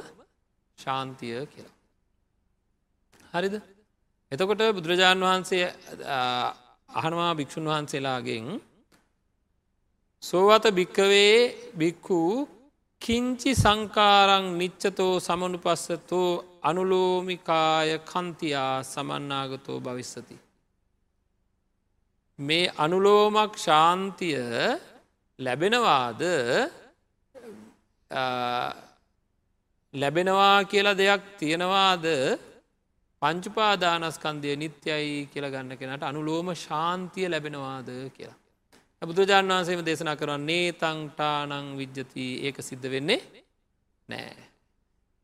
ශාන්තිය කියලා. හරිද? එතකොට බුදුරජාණන් වහන්සේ අහනවා භික්‍ෂූන් වහන්සේලාගෙන් සෝවත භික්කවේ බික්කු කිංචි සංකාරං නිච්චතෝ සමනු පස්සතෝ අනුලෝමිකාය කන්තියා සමන්නාගතෝ භවිස්සති. මේ අනුලෝමක් ශාන්තිය ලැබෙනවාද ලැබෙනවා කියලා දෙයක් තියෙනවාද පංචුපාදානස්කන්දය නිත්‍යයි කියල ගන්න කෙනට අනුලෝම ශාන්තිය ලැබෙනවාද කියලා. බුදුරජාණන් වහන්සේම දේශනා කරන්නේ තංටානං විද්්‍යති ඒක සිද්ධ වෙන්නේ නෑ.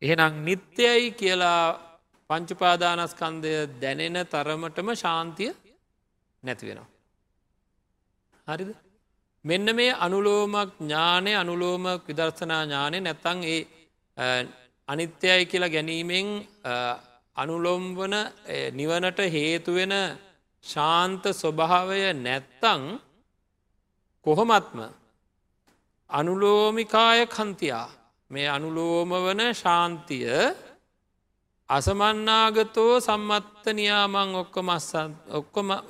එහෙනම් නිත්‍යයි කියලා පංචුපාදානස්කන්දය දැනෙන තරමටම ශාන්තිය නැති වෙනවා. හරිද? මෙන්න මේ අනුලෝමක් ඥානය අනුලෝම විදර්ශනා ඥානය නැත්තං ඒ අනිත්‍යයි කියලා ගැනීමෙන් අනුලොම්වන නිවනට හේතුවෙන ශාන්ත ස්වභාවය නැත්තං කොහොමත්ම අනුලෝමිකාය කන්තියා මේ අනුලෝම වන ශාන්තිය අසමන්නාගතෝ සම්මත්ත නියාමං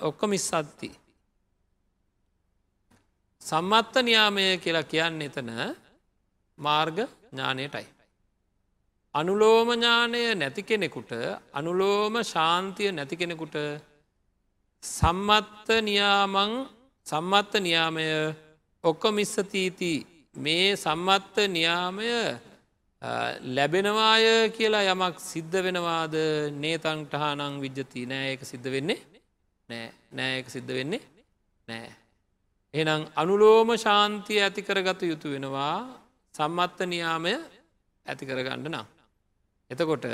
ඔක්කොමිස්සත්ති. සම්මත්ත නියාමය කියලා කියන්න එතන මාර්ග ඥානයටයි. අනුලෝම ඥානය නැති කෙනෙකුට අනුලෝම ශාන්තිය නැති කෙනෙකුට සම්මත්ත නියාමං සම්මත්ත නියාමය ඔක්කොමිස්සතීති මේ සම්මත්ත නියාමය ලැබෙනවාය කියලා යමක් සිද්ධ වෙනවාද? නේතංටහනං විජ්ජති. නෑ ඒක සිද්ධ වෙන්නේ නෑ. නෑ එක සිද්ධ වෙන්නේ නෑ. එනම් අනුලෝම ශාන්තිය ඇති කරගත යුතු වෙනවා සම්මත්ත නියාමය ඇති කරගණ්ඩ නම්. එතකොට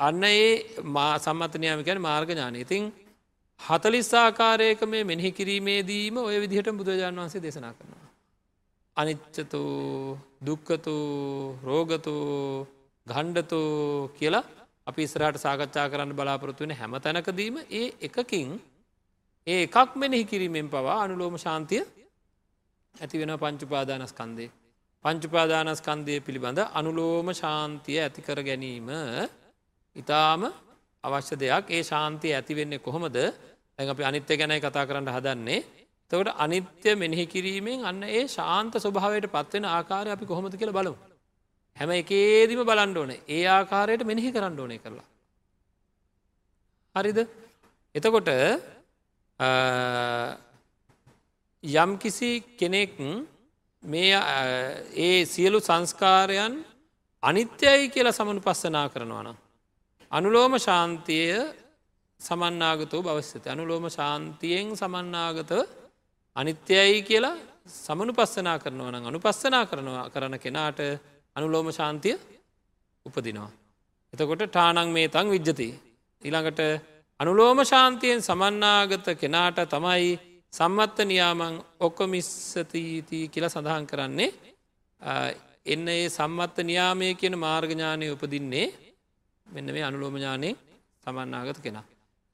අන්න ඒ මා සම්මතනයාමිකැන මාර්ග ඥාන ඉතින් හතලිස්සාකාරයක මේ මෙනෙහි කිරීමේදීම ඔය විදිහට බුදුරජාණන් වන්සේ දේශනා කරනවා. අනිච්චතු දුක්කතු රෝගතු ගණ්ඩතු කියලා අපි ඉස්රහට සාකච්ඡා කරන්න බලාපොරොත්තු වෙන හැම තැනකදීම ඒ එකකින් ඒ එකක් මෙනෙහි කිරීමෙන් පවා අනුලෝම ශාන්තිය ඇති වෙන පංචුපාදානස්කන්දේ. පංචුපාදානස්කන්දය පිළිබඳ අනුලෝම ශාන්තිය ඇතිකර ගැනීම ඉතාම අවශ්‍ය දෙයක් ඒ ශාන්තිය ඇතිවෙන්නේ කොහොමද ඇ අපි අනිත්‍ය ගැනයි කතා කරන්න හදන්නේ තවට අනිත්‍ය මෙනෙහි කිරීමෙන් අන්න ඒ ශාන්ත ස්වභාවයට පත්වෙන ආකාරය අපි කොහොමද කියල බලමු. හැම එකේදිම බලන්ඩ ඕන ඒ ආකාරයට මෙනෙහි කරන්න ඕනය කරලා. හරිද එතකොට යම් කිසි කෙනෙක් මේ ඒ සියලු සංස්කාරයන් අනිත්‍යයි කියලා සමනු පස්සනා කරනවනම්. අනුලෝම ශාන්තිය සමන්නාගතෝ භවස්්‍යත අනුලෝම ශාන්තියෙන් සමන්නාගත අනිත්‍යයි කියලා සමනු පස්සනා කරනවා නම් අනුපස්සනා කරනවා කරන කෙනාට අනුලෝම ශාන්තිය උපදිනවා. එතකොට ටානං මේ තං විජ්ජති. ඊළඟට අනුලෝම ශාන්තියෙන් සමන්නාගත කෙනාට තමයි සම්මත්ත නියාමං ඔක්කොමිස්සතීති කියලා සඳහන් කරන්නේ එන්න ඒ සම්මත්ත නියාමය කියන මාර්ගඥානය උපදින්නේ මෙන්න මේ අනුලෝමඥානය සමන්නාගත කෙනා.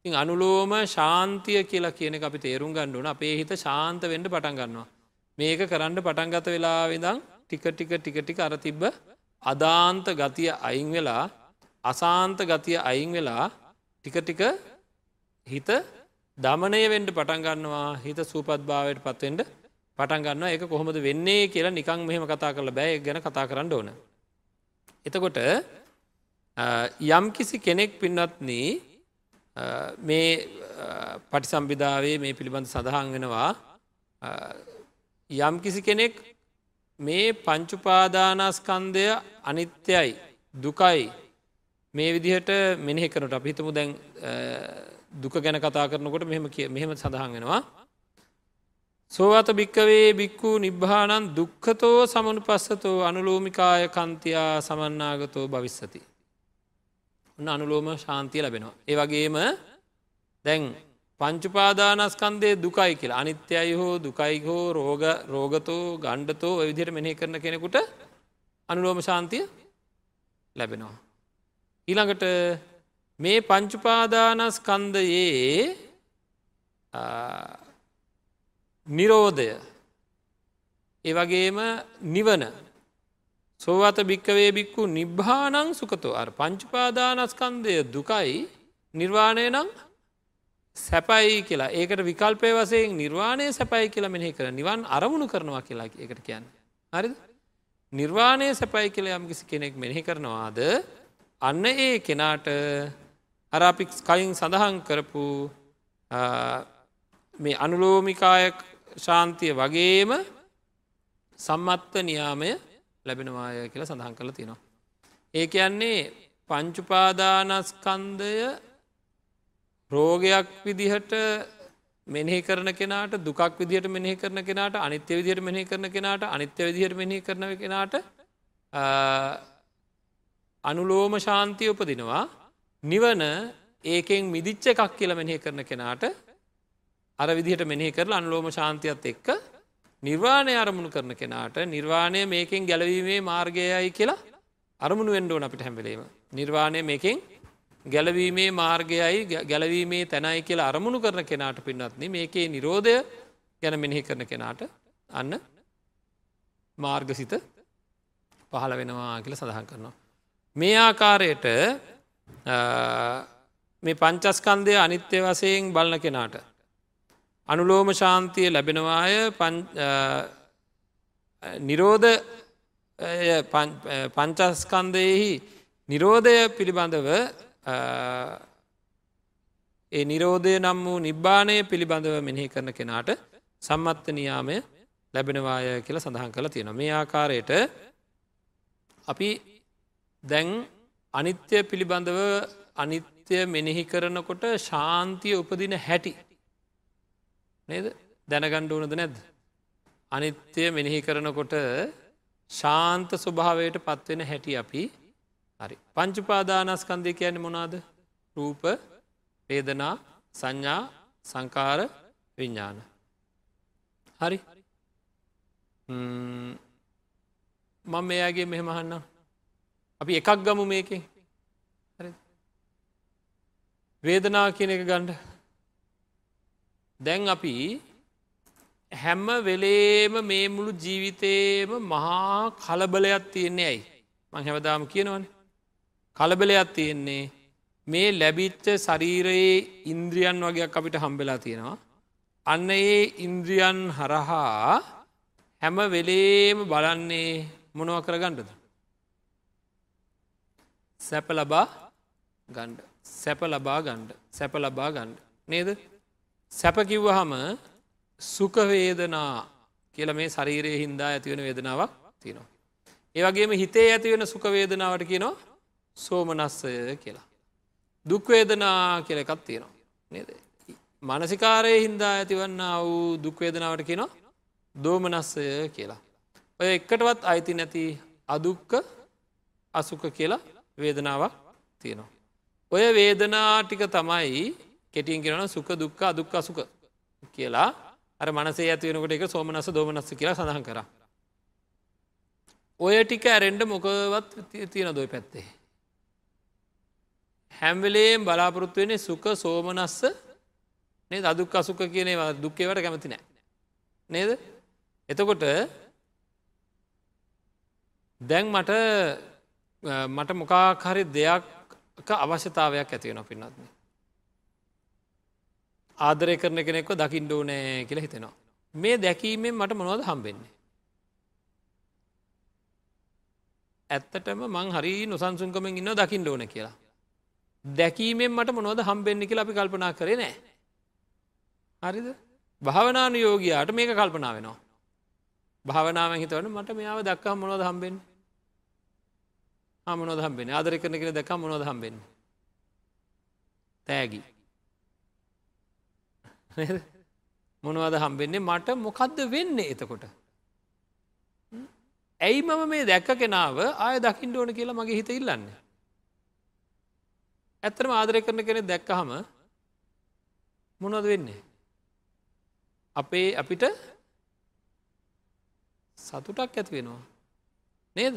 ඉ අනුලෝම ශාන්තිය කියලා කියන අපි තේරුම් ගණ්ඩුවන අපේ හිත ශාන්ත වෙන්ඩ පටන් ගන්නවා. මේක කරන්න පටන්ගත වෙලා විදං ටික ටික ටික ටික අර තිබ්බ අදාන්ත ගතිය අයින් වෙලා අසාන්ත ගතිය අයින් වෙලා ටික ටික හිත දමනය වෙන්ඩ පටන්ගන්නවා හිත සූපත් භාවයට පත්වෙන්ට පටන්ගන්න එක කොහොමද වෙන්නේ කියලා නිකං මෙහෙම කතා කරල බෑ ගැන කතා කරන්න ඕන. එතකොට යම් කිසි කෙනෙක් පින්නත්න මේ පටිසම්බිධාවේ මේ පිළිබඳ සඳහන් වෙනවා යම් කිසි කෙනෙක් මේ පංචුපාදානස්කන්දය අනිත්‍යයි දුකයි මේ විදිහට මෙනෙහි කරනට අප හිතමු දැන් දුක ගැන කතා කරනකොට මෙහෙම මෙහෙම සඳහන් වෙනවා සෝවත භික්කවේ බික්කු නිබ්භානන් දුක්කතෝ සමනු පස්සතෝ අනුලෝමිකාය කන්තියා සමන්නාගතෝ භවිස්සති. ඔන්න අනුලෝම ශාන්තිය ලැබෙනවා. ඒ වගේම දැන් පංචුපාදානස්කන්දය දුකයි කියලා අනිත්‍යයි හෝ දුකයි හෝ රෝග රෝගතෝ ගණ්ඩතෝ විදිහට මෙහි කරන කෙනෙකුට අනුලෝම ශාන්තිය ලැබෙනවා. ඊළඟට මේ පංචුපාදානස්කන්දයේ නිරෝධය ඒ වගේම නිවන සෝවත භික්කවේ බික්කු නිබ්භානං සුකතෝ අර පංචුපාදානස්කන්දය දුකයි නිර්වාණය නම් සැපයි කියලා ඒකට විකල්පය වසයෙන් නිර්වාණය සැපයි කියලා මෙහි කර නිවන් අරමුණු කරනවා කියලා එකට කියන්න. හරිද? නිර්වාණය සැපයි කියලා යම්කිසි කෙනෙක් මෙහි කරනවාද අන්න ඒ කෙනාට අරාපික් කයින් සඳහන් කරපු මේ අනුලෝමිකාය ශාන්තිය වගේම සම්මත්ව නියාමය ලැබෙනවාය කියලා සඳහන් කළ තියෙනවා. ඒ කියන්නේ පංචුපාදානස්කන්දය රෝගයක් විදිහට මෙනෙහි කරන කෙනාට දුකක් විදිහට මෙනෙහි කරන කෙනාට අනිත්‍ය විදිහට මෙහි කරන කෙනාට අනිත්‍ය විදිහට මෙහි කරන කෙනාට අනුලෝම ශාන්තිය උපදිනවා නිවන ඒකෙන් මිදිච්ච එකක් කියල මෙනෙහි කරන කෙනාට අර විදිහට මෙනෙහි කරලා අනුලෝම ශාන්තියත් එක්ක නිර්වාණය අරමුණු කරන කෙනාට නිර්වාණය මේකෙන් ගැලවීමේ මාර්ගයයි කියලා අරමුණු වෙන්ඩෝන අපිට හැම්බලීම. නිර්වාණය මේකෙන් ගැලවීමේ මාර්ගයයි ගැලවීමේ තැනයි කියලා අරමුණු කරන කෙනාට පින්නත්න මේකේ නිරෝධය ගැන මෙනෙහි කරන කෙනාට අන්න මාර්ගසිත පහළ වෙනවා කියල සඳහන් කරනවා. මේ ආකාරයට මේ පංචස්කන්දය අනිත්‍ය වසයෙන් බලන කෙනාට. අනුලෝම ශාන්තිය ලැබෙනවාය නිරෝධ පංචස්කන්දයෙහි නිරෝධය පිළිබඳව ඒ නිරෝධය නම් වූ නිබ්බානය පිළිබඳව මෙනෙහි කරන කෙනාට සම්මත්ත නියාමය ලැබෙනවාය කියලා සඳහන් කළ තියෙන මේ ආකාරයට අපි දැන් අනිත්‍ය පිළිබඳව අනිත්‍ය මෙනෙහි කරනකොට ශාන්තිය උපදින හැටි නේද? දැනගණ්ඩ ඕනද නැද්ද. අනිත්‍යය මෙනෙහි කරනකොට ශාන්ත ස්වභාවයට පත්වෙන හැටි අපි හරි. පංචුපාදානස්කන්දය කියන්නේ මොනාද රූප වේදනා සංඥා සංකාර විඤ්ඥාන. හරි. මං මෙයාගේ මෙහෙමහන්නම් අපි එකක් ගමු මේකෙන්. වේදනා කියන එක ගණ්ඩ දැන් අපි හැම්ම වෙලේම මේ මුළු ජීවිතේම මහා කලබලයක් තියෙන්නේ ඇයි? මං හැවදාම කියනවන. කලබලයක් තියෙන්නේ මේ ලැබිච්ච ශරීරයේ ඉන්ද්‍රියන් වගේයක් අපිට හම්බෙලා තියෙනවා. අන්න ඒ ඉන්ද්‍රියන් හරහා හැම වෙලේම බලන්නේ මොනව කර ගණ්ඩද සැප ලබා ගණ්ඩ සැප ලබා ගණ්ඩ සැප ලබා ගණ්ඩ නේද? සැපකිව්වහම සුකවේදනා කියල මේ ශරීරයේ හින්දා ඇතිවෙන වේදනාවක් තියෙනවා. ඒවගේම හිතේ ඇතිවෙන සුකවේදනාවට කියනවා සෝමනස්සය කියලා. දුක්වේදනා කියල එකත් තියෙනවා. නේද. මනසිකාරය හින්දා ඇතිවන්න වූ දුක්වේදනාවට කියනවා දෝමනස්සය කියලා. ඔය එක්කටවත් අයිති නැති අදුක්ක අසුක කියලා වේදනාවක් තියෙනවා. ඔය වේදනා ටික තමයි කෙටින් කරන සුක දුක්ක අදුක් අසුක කියලා අර මනසේ ඇතිවෙනකට එක සෝමනස දෝමනස්ස කියලා සඳහන් කර. ඔය ටික ඇරෙන්ඩ මොකවත් තියෙන දොයි පැත්තේ. හැම්වෙලේම් බලාපොරොත්තු වෙන්නේ සුක සෝමනස්ස නේ අදුක් අසුක කියනේවා දුක්කේවට කැමති නෑ. නේද? එතකොට දැන් මට මට මොකාහරි දෙයක් අවශ්‍යතාවයක් ඇතිවෙන පින්නත්න. ආදරය කරන කෙනෙක්ව දකිින් ඩෝනෑ කියල හිතෙනවා. මේ දැකීමෙන් මට මොනවද හම්බෙන්නේ. ඇත්තටම මං හරි නොසන්සුන්කමෙන් ඉන්න දකිින් ඩෝන කියලා. දැකීමෙන් මට මොනවද හම්බෙන්න්නි කියලා අපි කල්පනා කරේ නෑ. හරිද භාවනානු යෝගයාට මේක කල්පනා වෙනවා. භාවනාව හිතවන මට මෙයාව දක්කා මොනොද හම්බෙන් මොනොද හම්බෙන ආදර කරන කෙන දක මොනොද හම්බෙන් තෑගි මොනවද හම්බෙන්නේ? මට මොකක්ද වෙන්නේ එතකොට? ඇයි මම මේ දැක්ක කෙනාව ආය දකිින් ඕන කියලා මගේ හිත ඉල්ලන්න? ඇත්තරම ආදරය කරන කෙනෙ දැක්කහම මොනොද වෙන්නේ? අපේ අපිට සතුටක් ඇති වෙනවා. නේද?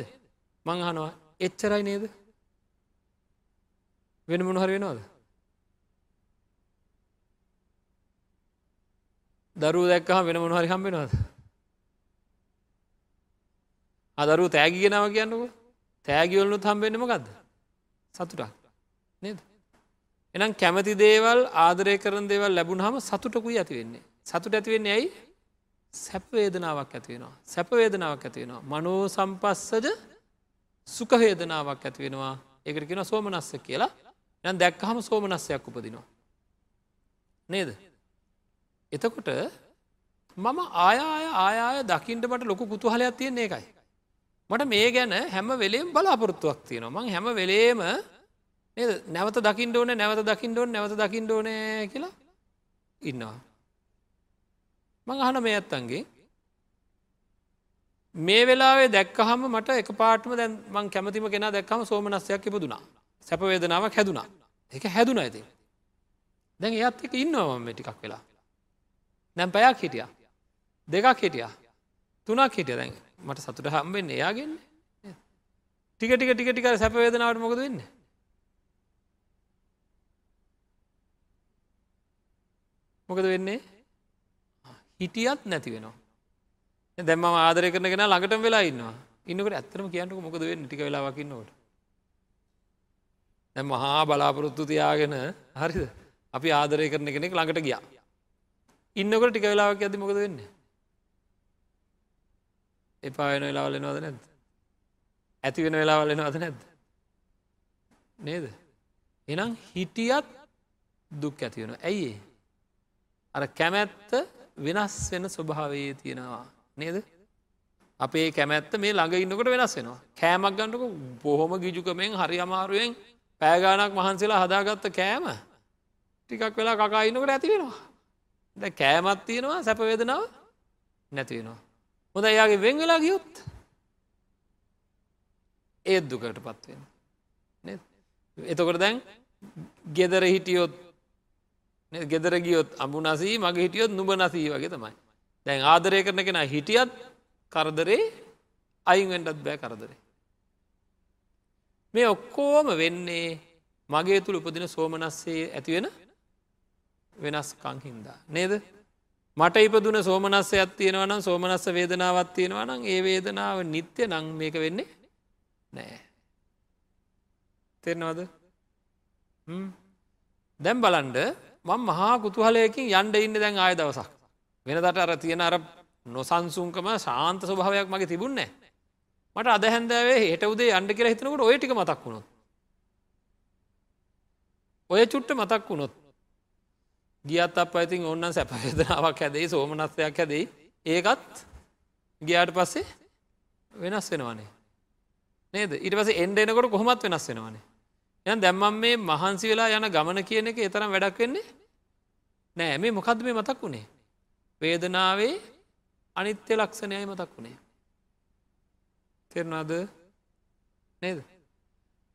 මං අහනවා එච්චරයි නේද? වෙන මොනහර වෙනවාද. දරුව දැක්කහ වෙන මොනහරි හම්බෙනවාද. අදරු තෑගි ගෙනාව කියන්නක තෑගිවලනුත් හම්බෙන්නම ගත්ද සතුටක් නේද. එනම් කැමති දේවල් ආදරය කරන දේවල් ලැබුණ හම සතුටකුයි ඇති වෙන්නේ සතුට ඇතිවෙන්නේ ඇයි සැපවේදනාවක් ඇතිවෙනවා. සැපවේදනාවක් ඇතිවෙනවා. මනෝ සම්පස්සජ සුකවේදනාවක් ඇතිවෙනවා ඒකට කියෙන සෝමනස්ස කියලා යන් දැක්කහම සෝමනස්සයක් උපදිනවා. නේද. එතකොට මම ආයාය ආයාය දකිින්ට මට ලොකු කුතුහලයක් තියන්නේ එකයි. මට මේ ගැන හැම වෙලේම් බලාපොරොත්තුවක් තියෙනවා. මං හැම වෙලේම නැවත දකිින් ඕන නැවත දකිින් ඕන නැවත දකිින් ඕන කියලා ඉන්නවා. මං අහන මේ ඇත්තන්ගේ මේ වෙලාවේ දැක්කහම මට එක පාටම දැන් මං කැමතිම කෙන දැක්කම සෝමනස්සයක් ඉපදුනා. සැපවේදනාවක් හැදුනා. එක හැදුන ඇති දැන් ඒත් එක ඉන්නවම ටිකක් වෙලා. දැම් පැයක් හිටිය. දෙකක් හිටිය. තුනක් හිටිය. දැන් මට සතුට හම්බෙන්න එයාගෙන්. ටික ටික ටික ටික සැපවේදනාවට මොකද වෙන්න? මොකද වෙන්නේ? හිටියත් නැති වෙනවා. දැම ආදරය කරන කෙන ළඟට වෙලා ඉන්නවා. ඉන්නකට ඇත්තරම කියන්නක මොකද වෙන්න? ටික වෙලාවකින්නවට. දැ මහා බලාපොරොත්තු තියාගෙන හරිද? අපි ආදරය කරන කෙනෙක් ළඟට ගියා. ඉන්නකට ටික වෙලාවක් ඇති මොකද වෙන්න. එපා වෙන වෙලාවල නවද නැද්ද. ඇති වෙන වෙලාවල නවද නැද්ද. නේද. එනම් හිටියත් දුක් ඇතිවෙන ඇයි අර කැමැත්ත වෙනස් වෙන ස්වභාවයේ තියෙනවා නේද අපේ කැමැත්ත මේ ළඟ ඉන්නකොට වෙනස් වෙනවා කෑමක් ගන්නක බොහොම ගිජුකමෙන් හරි අමාරුවෙන් පෑගානක් මහන්සේලා හදාගත්ත කෑම ටිකක් වෙලා කකා ඉන්නකට ඇති වෙනවා ද කෑමත් තියෙනවා සැපවේදනාව නැතිවෙනවා හොඳ එයාගේ වෙන් වෙලා ගියොත් ඒත් දුකට පත්වෙන එතකොට දැන් ගෙදර හිටියොත් ගෙදර ගියොත් අඹු නසී මගේ හිටියොත් නුබ නසී වගේ තමයි. දැන් ආදරය කරන කෙන හිටියත් කරදරේ අයින්වෙන්ඩත් බෑ කරදරේ. මේ ඔක්කෝම වෙන්නේ මගේ තුළ උපදින සෝමනස්සේ ඇතිවෙන වෙනස්කං හින්දා. නේද? මට ඉපදුන සෝමනස්සයක් තියෙනවනම් සෝමනස්ස වේදනාවත් තියෙනවා නම් ඒ වේදනාව නිත්‍ය නං මේක වෙන්නේ නෑ. තෙරනවද? දැම් බලන්ඩ මං මහා කුතුහලයකින් යන්ඩ ඉන්න දැන් ආය දවසක්. වෙනදට අර තියෙන අර නොසන්සුන්කම ශාන්ත ස්වභාවයක් මගේ තිබුන්නේ. මට අද හැන්දෑවේ හෙට උදේ අන්ඩ කියලා හිතනකට ඔය ටික මතක් වුණොත්. ඔය චුට්ට මතක් වුණොත්. ගියත් අප ඇතින් ඔන්න සැපවේදනාවක් හැදේ සෝමනස්වයක් හැදේ ඒකත් ගියාට පස්සේ වෙනස් වෙනවානේ. නේද? ඉට පස එන්ඩ එනකොට කොහොමත් වෙනස් වෙනවානේ. යන් දැම්මම් මේ මහන්සි වෙලා යන ගමන කියන එක එතරම් වැඩක් වෙන්නේ නෑ. මේ මොකක්ද මේ මතක් වුණේ වේදනාවේ අනිත්‍ය ලක්ෂණයයි මතක් වුණේ තෙරනාද නේද?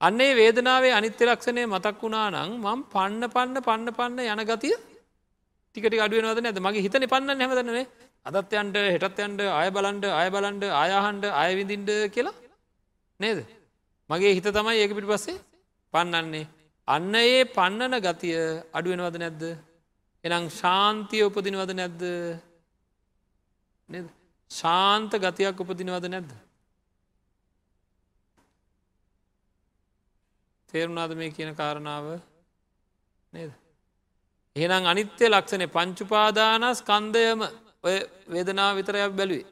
අන්නේ වේදනාවේ අනිත්‍ය ලක්ෂණය මතක් වුණා නං මං පන්න පන්න පන්න පන්න යන ගතිය ටිකට අඩුවනවද නැද මගේ හිතන පන්න හැමදනේ අදත්යන්ට හෙටත්යන්ට ආය බලන්ඩ ආය බලන්ඩ ආයහන්ඩ අයවිඳින්ඩ කියලා නේද? මගේ හිත තමයි ඒක පිටි පස්සේ පන්නන්නේ. අන්න ඒ පන්නන ගතිය අඩුවෙනවද නැද්ද? එනම් ශාන්තිය උපදිනවද නැද්ද? ශාන්ත ගතියක් උපදිනවද නැද්ද? තේරුණාද මේ කියන කාරණාව? නේද? එහෙනම් අනිත්‍ය ලක්ෂණය පංචුපාදානස් කන්දයම ඔය වේදනාව විතරයක් බැලුවේ.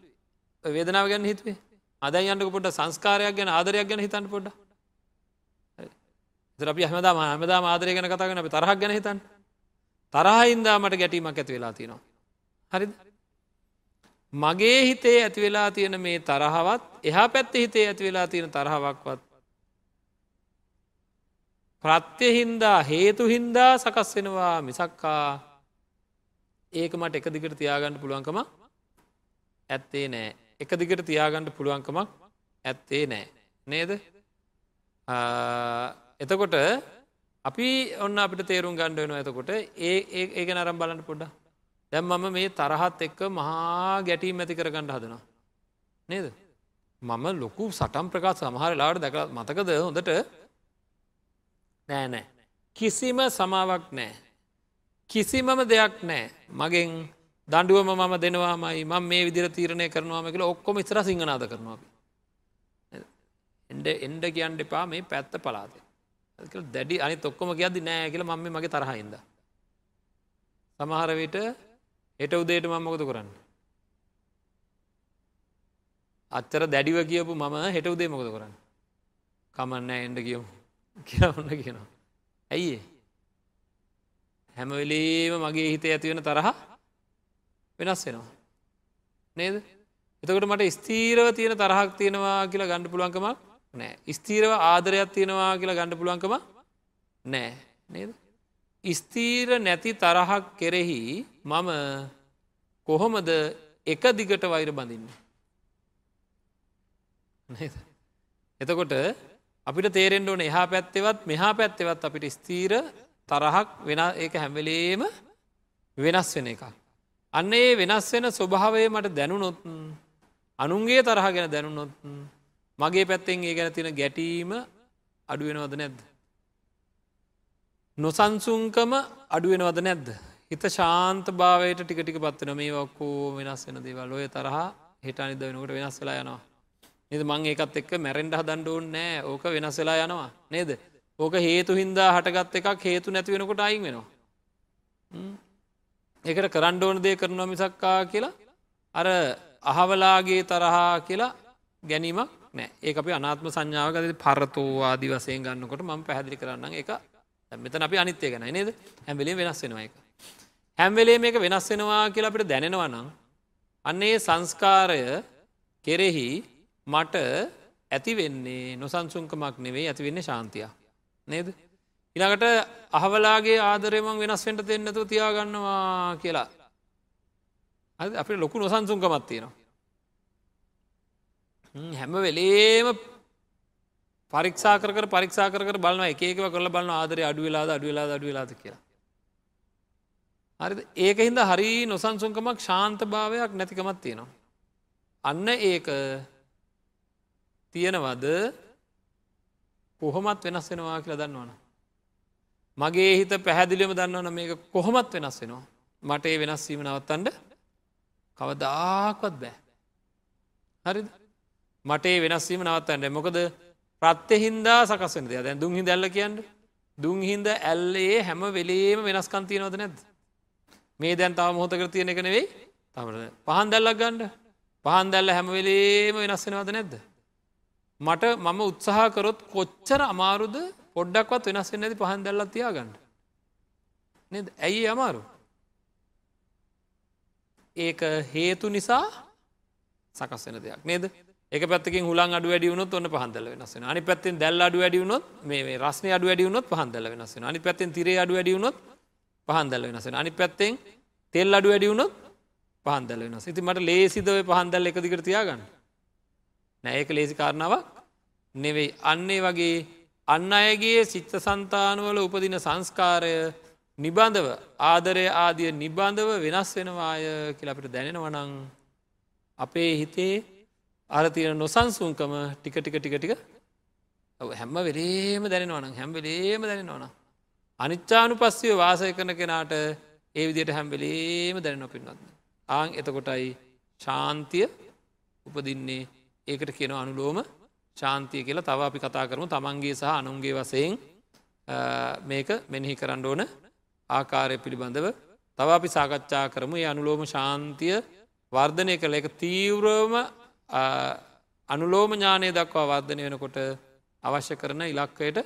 වේදනාව ගැන හිතුවේ. අදයි අන්නක පොට සංස්කාරයක් ගැන ආදරයක් ගැන හිතන්න පොඩ අපි හමදා හමදා ආදරය ගැන කතාගෙන අපි තරහක් ගැන හිතන් තරහින්දා මට ගැටීමක් ඇති වෙලා තියෙනවා. හරි මගේ හිතේ ඇති වෙලා තියෙන මේ තරහවත් එහා පැත්ත හිතේ ඇති වෙලා තියෙන තරහවක්වත් ප්‍රත්‍යහින්දා හේතු හින්දා සකස් වෙනවා මිසක්කා. ඒක මට එක දිගට තියාගන්න පුළුවන්කම ඇත්තේ නෑ. එක දිගට තියාගන්න පුළුවන්කමක් ඇත්තේ නෑ. නේද? එතකොට අපි ඔන්න අපිට තේරුම් ගණ්ඩ වෙන ඇතකොට ඒ ඒක නරම් බලන්න පොඩ්ඩ දැම් මම මේ තරහත් එක්ක මහා ගැටීම් ඇති කරගණ්ඩ හදනවා. නේද? මම ලොකු සටම් ප්‍රකාශ සමහර ලාට දැක මතකද හොඳට? නෑ නෑ. කිසිම සමාවක් නෑ. කිසිමම දෙයක් නෑ. මගෙන් දඩුවම මම දෙනවාමයි මං මේ විදිර තීරණය කරනවාම කියල ඔක්කොම ඉස්ර සිංහනාද කරනවා එන්ඩ එන්ඩ කියන්න එපා මේ පැත්ත පලාත දැඩි අනි තොක්කොම කියද නෑ කියල මම මගේ තරහයින්ද සමහරවිට එට උදේට මං මොකද කරන්න? අත්තර දැඩිව කියපු මම හෙට උදේ මොකද කරන්න? කමන්න එන්ඩ කියමු. කියන්න කියනවා. ඇයි හැමවෙලේම මගේ හිත ඇතිවෙන තරහ වෙනස් වෙනවා. නේද? එතකට මට ස්තීරව තියෙන තරහක් තියෙනවා කියලා ගණඩ පුළුවන්කමක් නෑ ස්තීරව ආදරයක් තියෙනවා කියලා ගණඩ පුළුවන්කම නෑ නේද? ස්තීර නැති තරහක් කෙරෙහි මම කොහොමද එක දිගට වෛර බඳින්න? එතකොට අපිට තේරෙන්ට ඕන එහා පැත්තෙවත් මෙහා පැත්තෙවත් අපිට ස්තීර තරහක් වෙන ඒක හැම්වෙලේම වෙනස් වෙන එකක්. අන්න ඒ වෙනස් වෙන ස්වභාවය මට දැනුනොත් අනුන්ගේ තරහ ගැන දැනුනොත් මගේ පැත්තෙන් ඒ ගැන තින ගැටීම අඩුවෙනවද නැද්ද. නොසන්සුන්කම අඩුවෙනවද නැද්ද. හිත ශාන්ත භාවයට ටික ටික පත්වන මේ ඔක්කෝ වෙනස් වෙන දේවල් ඔය තරහ හිට අනිද වෙනකට වෙනස් වෙලා යනවා. නද? මං ඒකත් එක්ක මැරෙන්ඩ හදන්ඩෝන් නෑ. ඕක වෙනස් වෙලා යනවා. නේද? ඕක හේතු හින්දා හටගත් එකක් හේතු නැති වෙනකොට අයින් වෙනවා. ඒකට කරන්න ඕන දේ කරනවා මිසක්කා කියලා අර අහවලාගේ තරහා කියලා ගැනීමක් නෑ. ඒ අපි අනාත්ම සංඥාවකද පරතෝවාදි වසයෙන් ගන්නකොට මම පැහැදිලි කරන්න එක මෙතන අපි අනිත්‍යය ගැන නේද? හැම්වෙලේ වෙනස් වෙනවා එක හැම්වෙලේ මේක වෙනස් වෙනවා කියලා අපිට දැනෙනවා නම් අන්නේ සංස්කාරය කෙරෙහි මට ඇතිවෙන්නේ නොසන්සුන්කමක් නෙවෙයි ඇතිවෙන්නේ ශාන්තිය නේද? ඉළඟට අහවලාගේ ආදරයමං වෙනස්වෙන්ට දෙන්නතු තියාගන්නවා කියලා. අපි ලොකු නොසන්සුන්කමත් තියෙනවා. හැම වෙලේම පරික්ෂා කර පරික්ෂා කර බලන්න එකව කරල බලන්න ආදරය අඩුවෙලාද අඩුවෙලා අඩුවෙලාද කියලා. හරි ඒක හින්ද හරි නොසන්සුන්කමක් ශාන්ත භාවයක් නැතිකමත් තියෙනවා. අන්න ඒක තියෙනවද කොහොමත් වෙනස් වෙනවා කියලා දන්නවන. මගේ හිත පැහැදිලියම දන්නවන මේක කොහොමත් වෙනස් වෙනවා. මට ඒ වෙනස්වීම නවත්තන්ඩ කවදාකවත් බෑ. හරි මටේ වෙනස්වීම නවත්තන්න මොකද ප්‍රත්්‍යහින්දා සකස්වෙන දෙය දැන් දුන්හි දැල්ල කියන්න දුන්හින්ද ඇල්ලේ හැම වෙලේම වෙනස්කන්තියනවද නැද්ද. මේ දැන් තව මොහොතකර තියෙන එක නෙවෙයි තමට පහන් දැල්ලක් ගණ්ඩ පහන් දැල්ල හැම වෙලේම වෙනස් වෙනවද නැද්ද. මට මම උත්සාහකරොත් කොච්චර අමාරුද පොඩ්ඩක්වත් වෙනස් වෙන්න ඇති පහන් දැල්ලත් තියාගන්න. නද? ඇයි අමාරු. ඒක හේතු නිසා සකස් වෙන දෙයක් නේද? එක පැත්තිකින් හුලන් අඩු වැඩියුණොත් ඔන්න පහන්දල වෙනස්සෙන අනි පැත්තෙන් දැල් අඩු වැඩියුණොත් මේ රස්න අඩු වැඩියුණොත් පහන්දල වෙනස්සෙන අනි පැත්තෙන් තිරේ අඩු වැඩියුණොත් පහන්දල වෙනසෙන අනි පැත්තෙන් තෙල් අඩු වැඩියුණොත් පහන්දල වෙනස් ඉති මට ලේසිදව පහන්දල් එක දිකර තියාගන්න? නෑඒක ලේසි කාරණාවක් නෙවෙයි. අන්නේ වගේ අන්න අයගේ සිත්ත සන්තානුවල උපදින සංස්කාරය නිබන්ධව ආදරය ආදිය නිබන්ධව වෙනස් වෙනවාය කියලපිට දැනෙනවනං අපේ හිතේ අරතියන නොසන්සුන්කම ටික ටික ටික ටික හැම්ම වෙලේම දැනෙනවන හැම්වෙලේම දැනෙනවන අනිච්චානු පස්සිව වාසය කරන කෙනාට ඒ විදියට හැම්වෙලේම දැනෙන පින්නත්න්න ආං එතකොටයි ශාන්තිය උපදින්නේ ඒකට කියන අනුලෝම ශාන්තිය කියලා. තව අපි කතා කරමු තමන්ගේ සහ අනුන්ගේ වසයෙන් මේක මෙනෙහි කරන්න ඕන ආකාරය පිළිබඳව. තව අපි සාකච්ඡා කරමු. ඒ අනුලෝම ශාන්තිය වර්ධනය කළ එක තීව්‍රවම අනුලෝම ඥානය දක්වා වර්ධනය වෙනකොට අවශ්‍ය කරන ඉලක්කයට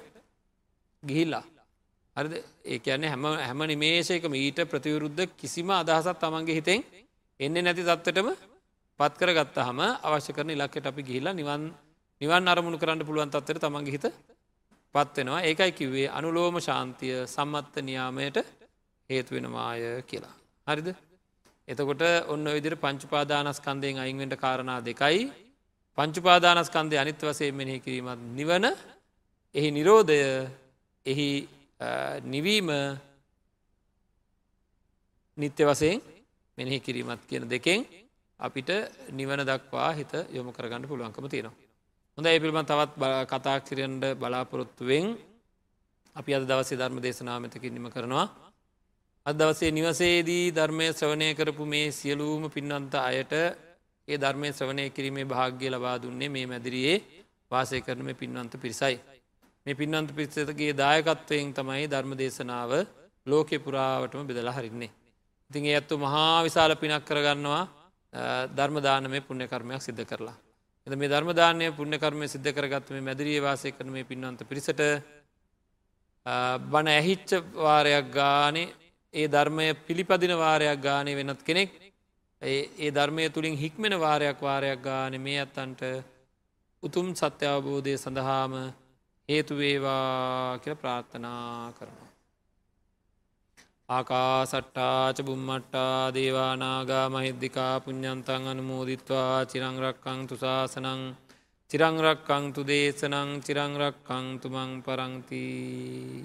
ගිහිල්ලා. හරිද? ඒ කියන්නේ හැම හැම නිමේශයකම ඊට ප්‍රතිවරුද්ධ කිසිම අදහසත් තමන්ගේ හිතෙන් එන්නේ නැති තත්වටම පත්කර ගත්ත හම අවශ්‍ය කරන ඉලක්කට අපි ගිහිල්ලා නිවන් නිවන් අරමුණු කරන්න පුළුවන් තත්වයට තමන්ගේ හිත පත්වෙනවා ඒකයි කිව්වේ අනුලෝම ශාන්තිය සම්මත්ත නියාමයට හේතුවෙනවාය කියලා. හරිද? එතකොට ඔන්න විදිර පංචුපාදානස්කන්දයෙන් අයින්වෙන්ට කාරණා දෙකයි. පංචුපාදානස්කන්දය අනිත් වසේ මෙනෙහි කිරීමත් නිවන. එහි නිරෝධය එහි නිවීම නිත්‍ය වසයෙන් මෙනෙහි කිරීමත් කියන දෙකෙන් අපිට නිවන දක්වා හිත යොමු කරගන්න පුළුවන්කම තියෙනවා. හොඳ ඒ පිළිබඳ තවත් කතා කිරන්ට බලාපොරොත්තුවෙන් අපි අද දවසේ ධර්ම දේශනාමතකින්නම කරනවා. අද දවසේ නිවසේදී ධර්මය ශ්‍රවණය කරපු මේ සියලූම පින්වන්ත අයට ඒ ධර්මය ශ්‍රවණය කිරීමේ භාග්‍ය ලබා දුන්නේ මේ මැදිරියේ වාසය කරන මේ පින්වන්ත පිරිසයි. මේ පින්වන්ත පිරිසතගේ දායකත්වයෙන් තමයි ධර්ම දේශනාව ලෝකෙ පුරාවටම බෙදලා හරින්නේ. ඉතින් ඒ ඇත්තු මහා විශාල පිනක් කරගන්නවා ධර්මදාන මේ පුුණ්‍යකර්මයක් සිද්ධ කරලා. එද මේ ධර්මදානය පුුණ්‍යකර්මය සිද්ධ කරගත්ම මැදිරිය වාසය කරන මේ පින්වන්ත පිරිසට බණ ඇහිච්ච වාරයක් ගානේ ඒ ධර්මය පිළිපදින වාරයක් ගානය වෙනත් කෙනෙක් ඒ ධර්මය තුළින් හික්මෙන වාරයක් වාරයක් ගාන මේ අත්තන්ට උතුම් සත්‍ය අවබෝධය සඳහාම හේතුවේවා කියල ප්‍රාර්ථනා කරනවා. ආකා සට්ටාච බුම්මට්ටා දේවානාගා මහිද්දිකා පුඤ්ඥන්තන් අනුමෝදිත්වා චිරංරක්කං තුසාසනං චිරංරක්කං තු දේශනං චිරංරක්කං තුමං පරංතිී